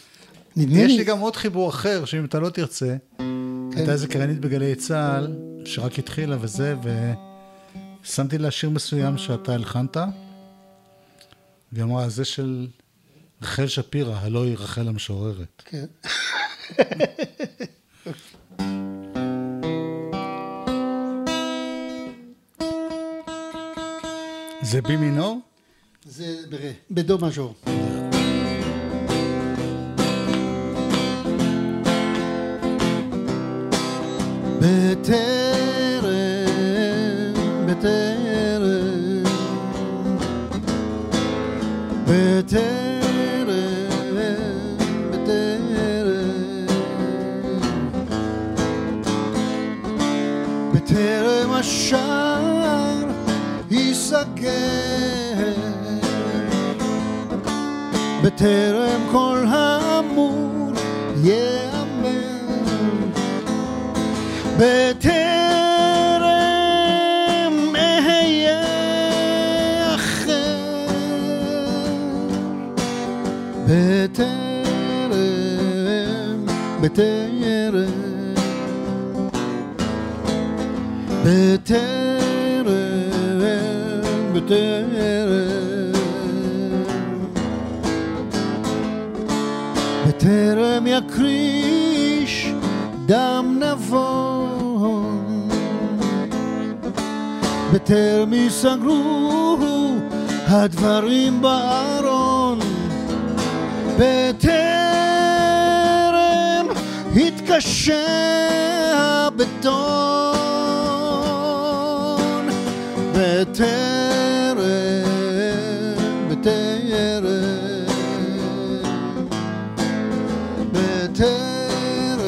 [SPEAKER 2] נדמה
[SPEAKER 3] יש
[SPEAKER 2] לי...
[SPEAKER 3] לי גם עוד חיבור אחר, שאם אתה לא תרצה, הייתה איזה קרנית בגלי צה"ל, שרק התחילה וזה, ושמתי לה שיר מסוים שאתה הלחנת, והיא אמרה, זה של רחל שפירא, הלא היא רחל המשוררת.
[SPEAKER 2] כן.
[SPEAKER 3] זה בי מינור?
[SPEAKER 2] זה בדו מז'ור. בטרם, בטרם, בטרם, בטרם, בטרם השער ייסגר, בטרם כל האמור ייאמר, בטרם בטרם, בטרם, בטרם, בטרם, יקריש דם נבון, בטרם ייסגרו הדברים בארון, בטרם יתקשה הבטון, בטרם, בטרם, בטרם,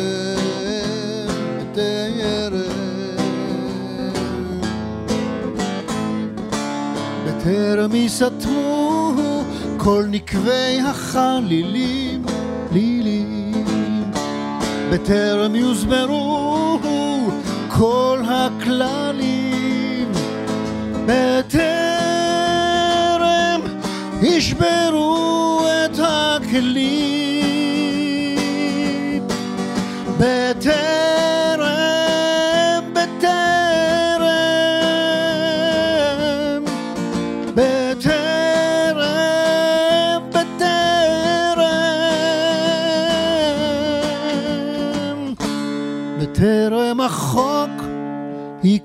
[SPEAKER 2] בטרם, בטרם ייסתמו כל נקבי החלילים, לילים, בטרם יוסברו כל הכללים, בטרם ישברו את הכלים, בטרם,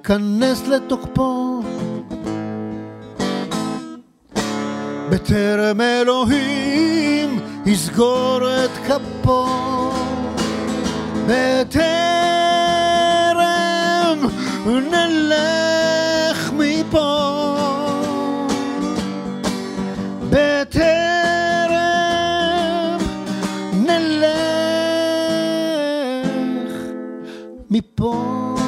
[SPEAKER 2] ייכנס לתוקפו, בטרם אלוהים יסגור את כפו, בטרם נלך מפה, בטרם נלך מפה.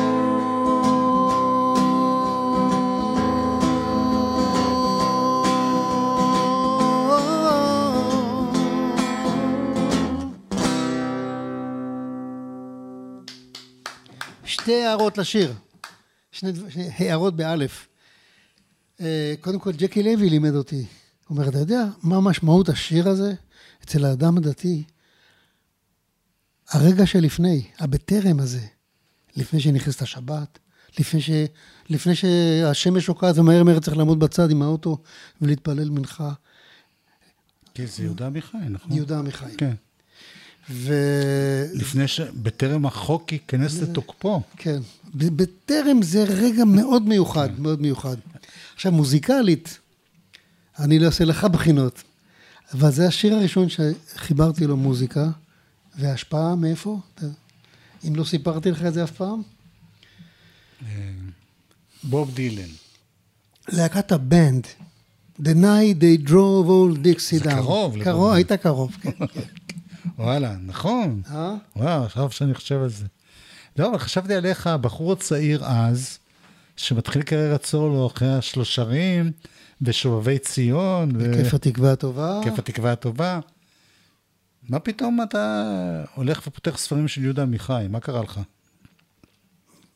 [SPEAKER 2] הערות לשיר, שני, דבר- שני הערות באלף. אה, קודם כל, ג'קי לוי לימד אותי. הוא אומר, אתה יודע מה משמעות השיר הזה אצל האדם הדתי? הרגע שלפני, הבטרם הזה, לפני שנכנסת השבת, לפני, ש, לפני שהשמש שוקעת ומהר מהר צריך לעמוד בצד עם האוטו ולהתפלל מנחה.
[SPEAKER 3] כי זה יהודה עמיחי, נכון?
[SPEAKER 2] יהודה עמיחי.
[SPEAKER 3] כן.
[SPEAKER 2] ו...
[SPEAKER 3] לפני ש... בטרם החוק ייכנס לתוקפו.
[SPEAKER 2] כן. בטרם זה רגע מאוד מיוחד, מאוד מיוחד. עכשיו, מוזיקלית, אני לא אעשה לך בחינות, אבל זה השיר הראשון שחיברתי לו מוזיקה, והשפעה מאיפה? אם לא סיפרתי לך את זה אף פעם?
[SPEAKER 3] בוב דילן.
[SPEAKER 2] להקת הבנד, The night they drove all Dixie
[SPEAKER 3] זה
[SPEAKER 2] down.
[SPEAKER 3] קרוב לבוב
[SPEAKER 2] קרוב,
[SPEAKER 3] דילן.
[SPEAKER 2] היית קרוב, כן.
[SPEAKER 3] וואלה, נכון.
[SPEAKER 2] אה?
[SPEAKER 3] וואו, עכשיו שאני חושב על זה. לא, אבל חשבתי עליך, הבחור הצעיר אז, שמתחיל קריירת סולו אחרי השלושרים, ושובבי ציון, ו-
[SPEAKER 2] כיף התקווה הטובה.
[SPEAKER 3] כיף התקווה הטובה. מה פתאום אתה הולך ופותח ספרים של יהודה עמיחי? מה קרה לך?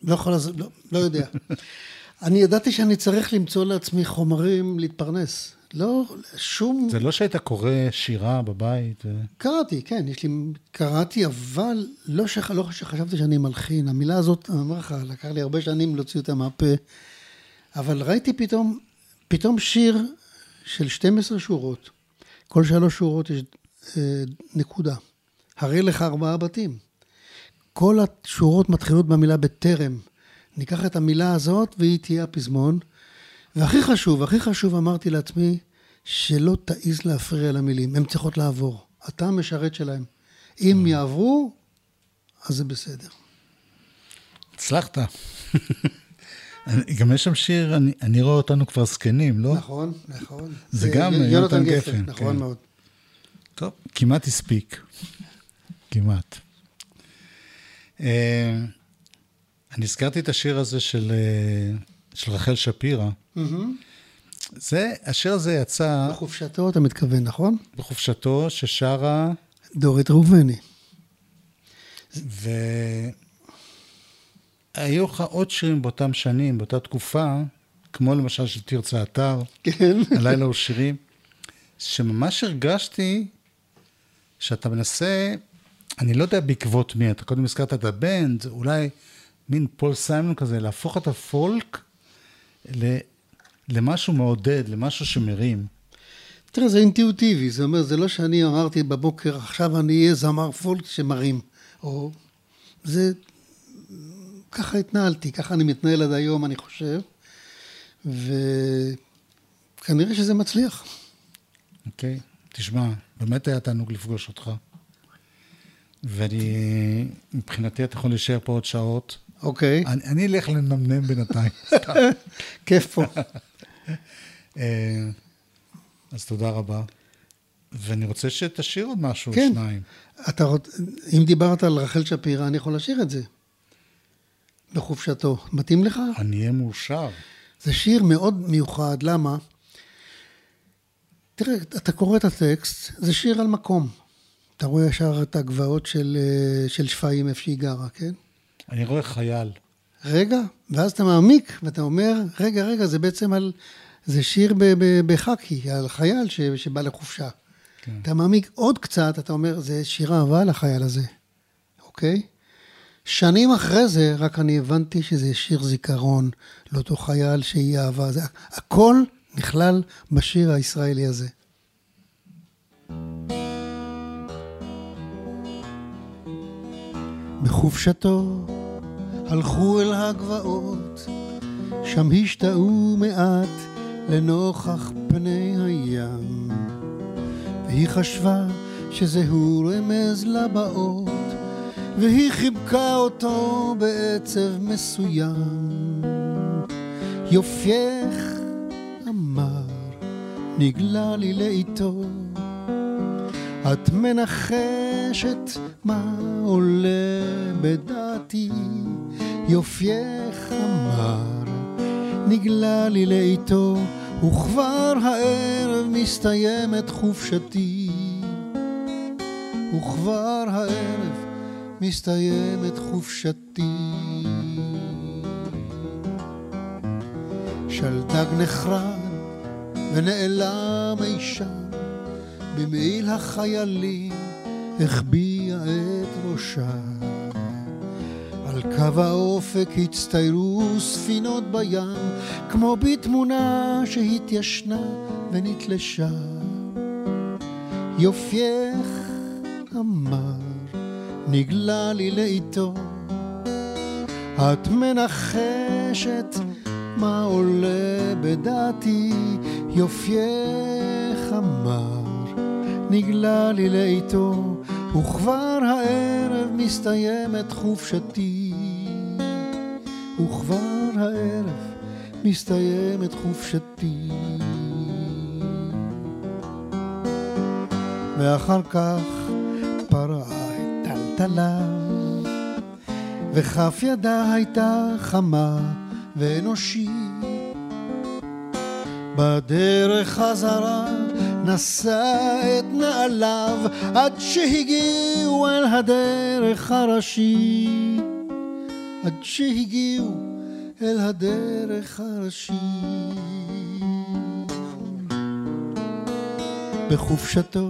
[SPEAKER 2] לא יכול לעשות, לא, לא יודע. אני ידעתי שאני צריך למצוא לעצמי חומרים להתפרנס. לא, שום...
[SPEAKER 3] זה לא שהיית קורא שירה בבית?
[SPEAKER 2] קראתי, כן, יש לי... קראתי, אבל לא, שח... לא שחשבתי שאני מלחין. המילה הזאת, אני אומר לך, לקח לי הרבה שנים להוציא אותה מהפה. אבל ראיתי פתאום, פתאום שיר של 12 שורות. כל שלוש שורות יש אה, נקודה. הרי לך ארבעה בתים. כל השורות מתחילות במילה בטרם. ניקח את המילה הזאת והיא תהיה הפזמון. והכי חשוב, הכי חשוב, אמרתי לעצמי, שלא תעז להפריע למילים, הן צריכות לעבור. אתה המשרת שלהם. אם יעברו, אז זה בסדר.
[SPEAKER 3] הצלחת. גם יש שם שיר, אני, אני רואה אותנו כבר זקנים, לא?
[SPEAKER 2] נכון, נכון.
[SPEAKER 3] זה גם יונתן גפן,
[SPEAKER 2] נכון
[SPEAKER 3] כן.
[SPEAKER 2] מאוד.
[SPEAKER 3] טוב, כמעט הספיק. כמעט. אה, אני הזכרתי את השיר הזה של, אה, של רחל שפירא.
[SPEAKER 2] מהמם.
[SPEAKER 3] זה, השיר הזה יצא
[SPEAKER 2] בחופשתו אתה מתכוון, נכון?
[SPEAKER 3] בחופשתו ששרה,
[SPEAKER 2] דורית ראובני.
[SPEAKER 3] והיו לך עוד שירים באותם שנים, באותה תקופה, כמו למשל של תרצה אתר,
[SPEAKER 2] כן.
[SPEAKER 3] הלילה הוא שירים, שממש הרגשתי שאתה מנסה, אני לא יודע בעקבות מי, אתה קודם הזכרת את הבנד, אולי מין פול סיימון כזה, להפוך את הפולק ל- למשהו מעודד, למשהו שמרים.
[SPEAKER 2] תראה, זה אינטואיטיבי, זה אומר, זה לא שאני אמרתי בבוקר, עכשיו אני אהיה זמר פולק שמרים, או... זה... ככה התנהלתי, ככה אני מתנהל עד היום, אני חושב, וכנראה שזה מצליח.
[SPEAKER 3] אוקיי? תשמע, באמת היה תענוג לפגוש אותך. ואני, מבחינתי אתה יכול להישאר פה עוד שעות.
[SPEAKER 2] אוקיי,
[SPEAKER 3] אני, אני אלך לנמנם בינתיים.
[SPEAKER 2] כיף פה.
[SPEAKER 3] אה, אז תודה רבה. ואני רוצה שתשאיר עוד משהו,
[SPEAKER 2] כן.
[SPEAKER 3] שניים.
[SPEAKER 2] אתה רוצ... אם דיברת על רחל שפירא, אני יכול לשיר את זה. בחופשתו. מתאים לך?
[SPEAKER 3] אני אהיה מאושר.
[SPEAKER 2] זה שיר מאוד מיוחד, למה? תראה, אתה קורא את הטקסט, זה שיר על מקום. אתה רואה ישר את הגבעות של, אה, של שפיים, איפה שהיא גרה, כן?
[SPEAKER 3] אני רואה חייל.
[SPEAKER 2] רגע, ואז אתה מעמיק, ואתה אומר, רגע, רגע, זה בעצם על... זה שיר בחאקי, על חייל ש, שבא לחופשה.
[SPEAKER 3] כן.
[SPEAKER 2] אתה מעמיק עוד קצת, אתה אומר, זה שיר אהבה לחייל הזה, אוקיי? שנים אחרי זה, רק אני הבנתי שזה שיר זיכרון לאותו חייל שהיא אהבה. זה, הכל נכלל בשיר הישראלי הזה. בחופשתו הלכו אל הגבעות, שם השתאו מעט לנוכח פני הים. והיא חשבה שזהו רמז לבאות, והיא חיבקה אותו בעצב מסוים. יופייך, אמר, נגלה לי לאיתו, את מנחשת מה עולה בדעתי, יופייך אמר, נגלה לי לאיתו, וכבר הערב מסתיימת חופשתי, וכבר הערב מסתיימת חופשתי. שלדג נחרד ונעלם אי שם במעיל החיילים החביאה את ראשה. על קו האופק הצטיירו ספינות בים, כמו בתמונה שהתיישנה ונתלשה. יופייך, אמר, נגלה לי לאיתו, את מנחשת מה עולה בדעתי, יופייך, אמר. נגלה לי לאיתו, וכבר הערב מסתיימת חופשתי. וכבר הערב מסתיימת חופשתי. ואחר כך פרעה טלטלה, וכף ידה הייתה חמה ואנושית. בדרך חזרה נשא את נעליו עד שהגיעו אל הדרך הראשי. עד שהגיעו אל הדרך הראשי. בחופשתו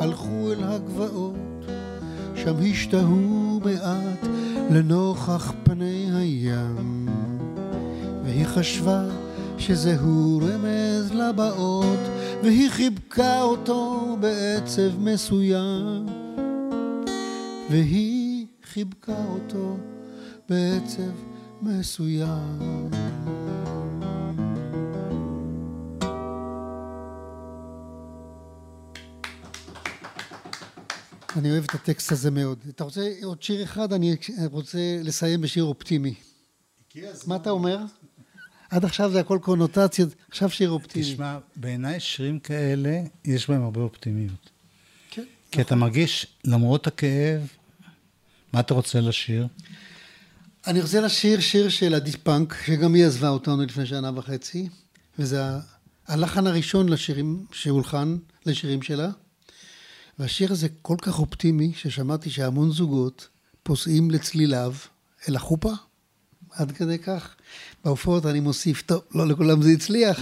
[SPEAKER 2] הלכו אל הגבעות, שם השתהו מעט לנוכח פני הים, והיא חשבה שזהו רמז לבאות, והיא חיבקה אותו בעצב מסוים. והיא חיבקה אותו בעצב מסוים. אני אוהב את הטקסט הזה מאוד. אתה רוצה עוד שיר אחד? אני רוצה לסיים בשיר אופטימי. מה אתה אומר? עד עכשיו זה הכל קונוטציות, עכשיו שיר אופטימי.
[SPEAKER 3] תשמע, בעיניי שירים כאלה, יש בהם הרבה אופטימיות.
[SPEAKER 2] כן.
[SPEAKER 3] כי אתה מרגיש, למרות הכאב, מה אתה רוצה לשיר?
[SPEAKER 2] אני רוצה לשיר שיר של עדי פאנק, שגם היא עזבה אותנו לפני שנה וחצי, וזה הלחן הראשון לשירים, שהולחן לשירים שלה. והשיר הזה כל כך אופטימי, ששמעתי שהמון זוגות פוסעים לצליליו אל החופה, עד כדי כך. בהופעות אני מוסיף, טוב, לא לכולם זה הצליח.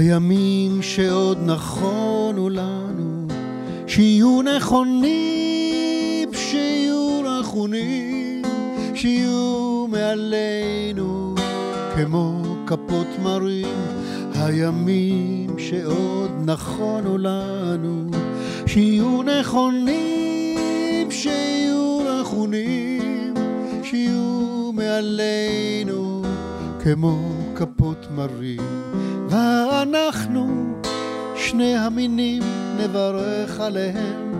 [SPEAKER 2] הימים שעוד נכונו לנו, שיהיו נכונים, שיהיו נכונים, שיהיו מעלינו כמו כפות מרים. הימים שעוד נכונו לנו, שיהיו נכונים, שיהיו נכונים, שיהיו מעלינו כמו כפות מרים. ואנחנו, שני המינים, נברך עליהם.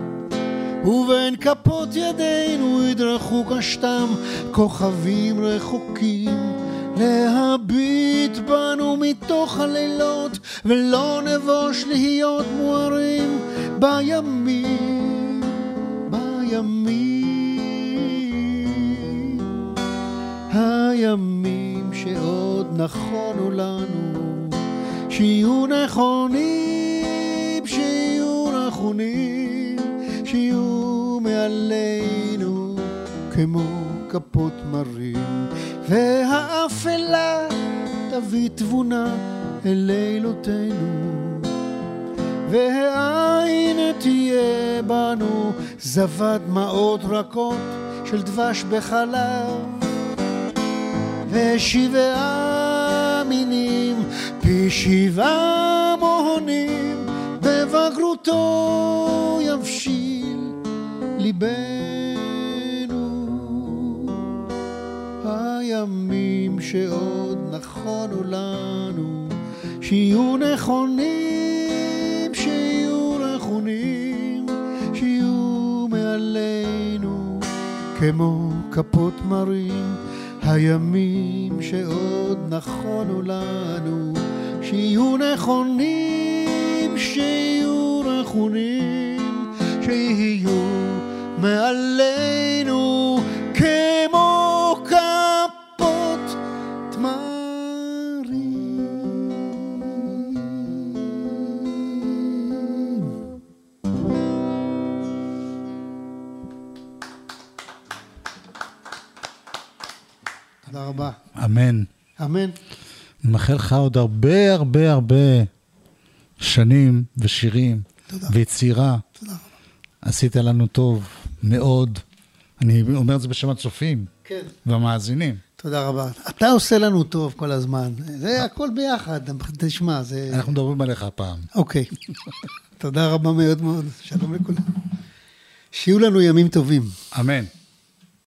[SPEAKER 2] ובין כפות ידינו ידרכו קשתם כוכבים רחוקים. להביט בנו מתוך הלילות ולא נבוש להיות מוארים. בימים, בימים, הימים שעוד נכונו לנו שיהיו נכונים, שיהיו נכונים, שיהיו מעלינו כמו כפות מרים, והאפלה תביא תבונה אל לילותינו. והעין תהיה בנו זבת דמעות רכות של דבש בחלב ושבעה שבעה מוהנים בבגרותו יבשיל ליבנו. הימים שעוד נכונו לנו שיהיו נכונים שיהיו נכונים שיהיו מעלינו כמו כפות מרים הימים שעוד נכונו לנו שיהיו נכונים, שיהיו נכונים, שיהיו מעלינו רבה.
[SPEAKER 3] אמן.
[SPEAKER 2] אמן.
[SPEAKER 3] אני מאחל לך עוד הרבה הרבה הרבה שנים ושירים
[SPEAKER 2] תודה.
[SPEAKER 3] ויצירה.
[SPEAKER 2] תודה רבה.
[SPEAKER 3] עשית לנו טוב מאוד. אני אומר את זה בשם הצופים
[SPEAKER 2] כן.
[SPEAKER 3] והמאזינים.
[SPEAKER 2] תודה רבה. אתה עושה לנו טוב כל הזמן. זה הכל ביחד, תשמע, זה...
[SPEAKER 3] אנחנו מדברים עליך הפעם.
[SPEAKER 2] אוקיי. תודה רבה מאוד מאוד. שלום לכולם. שיהיו לנו ימים טובים.
[SPEAKER 3] אמן.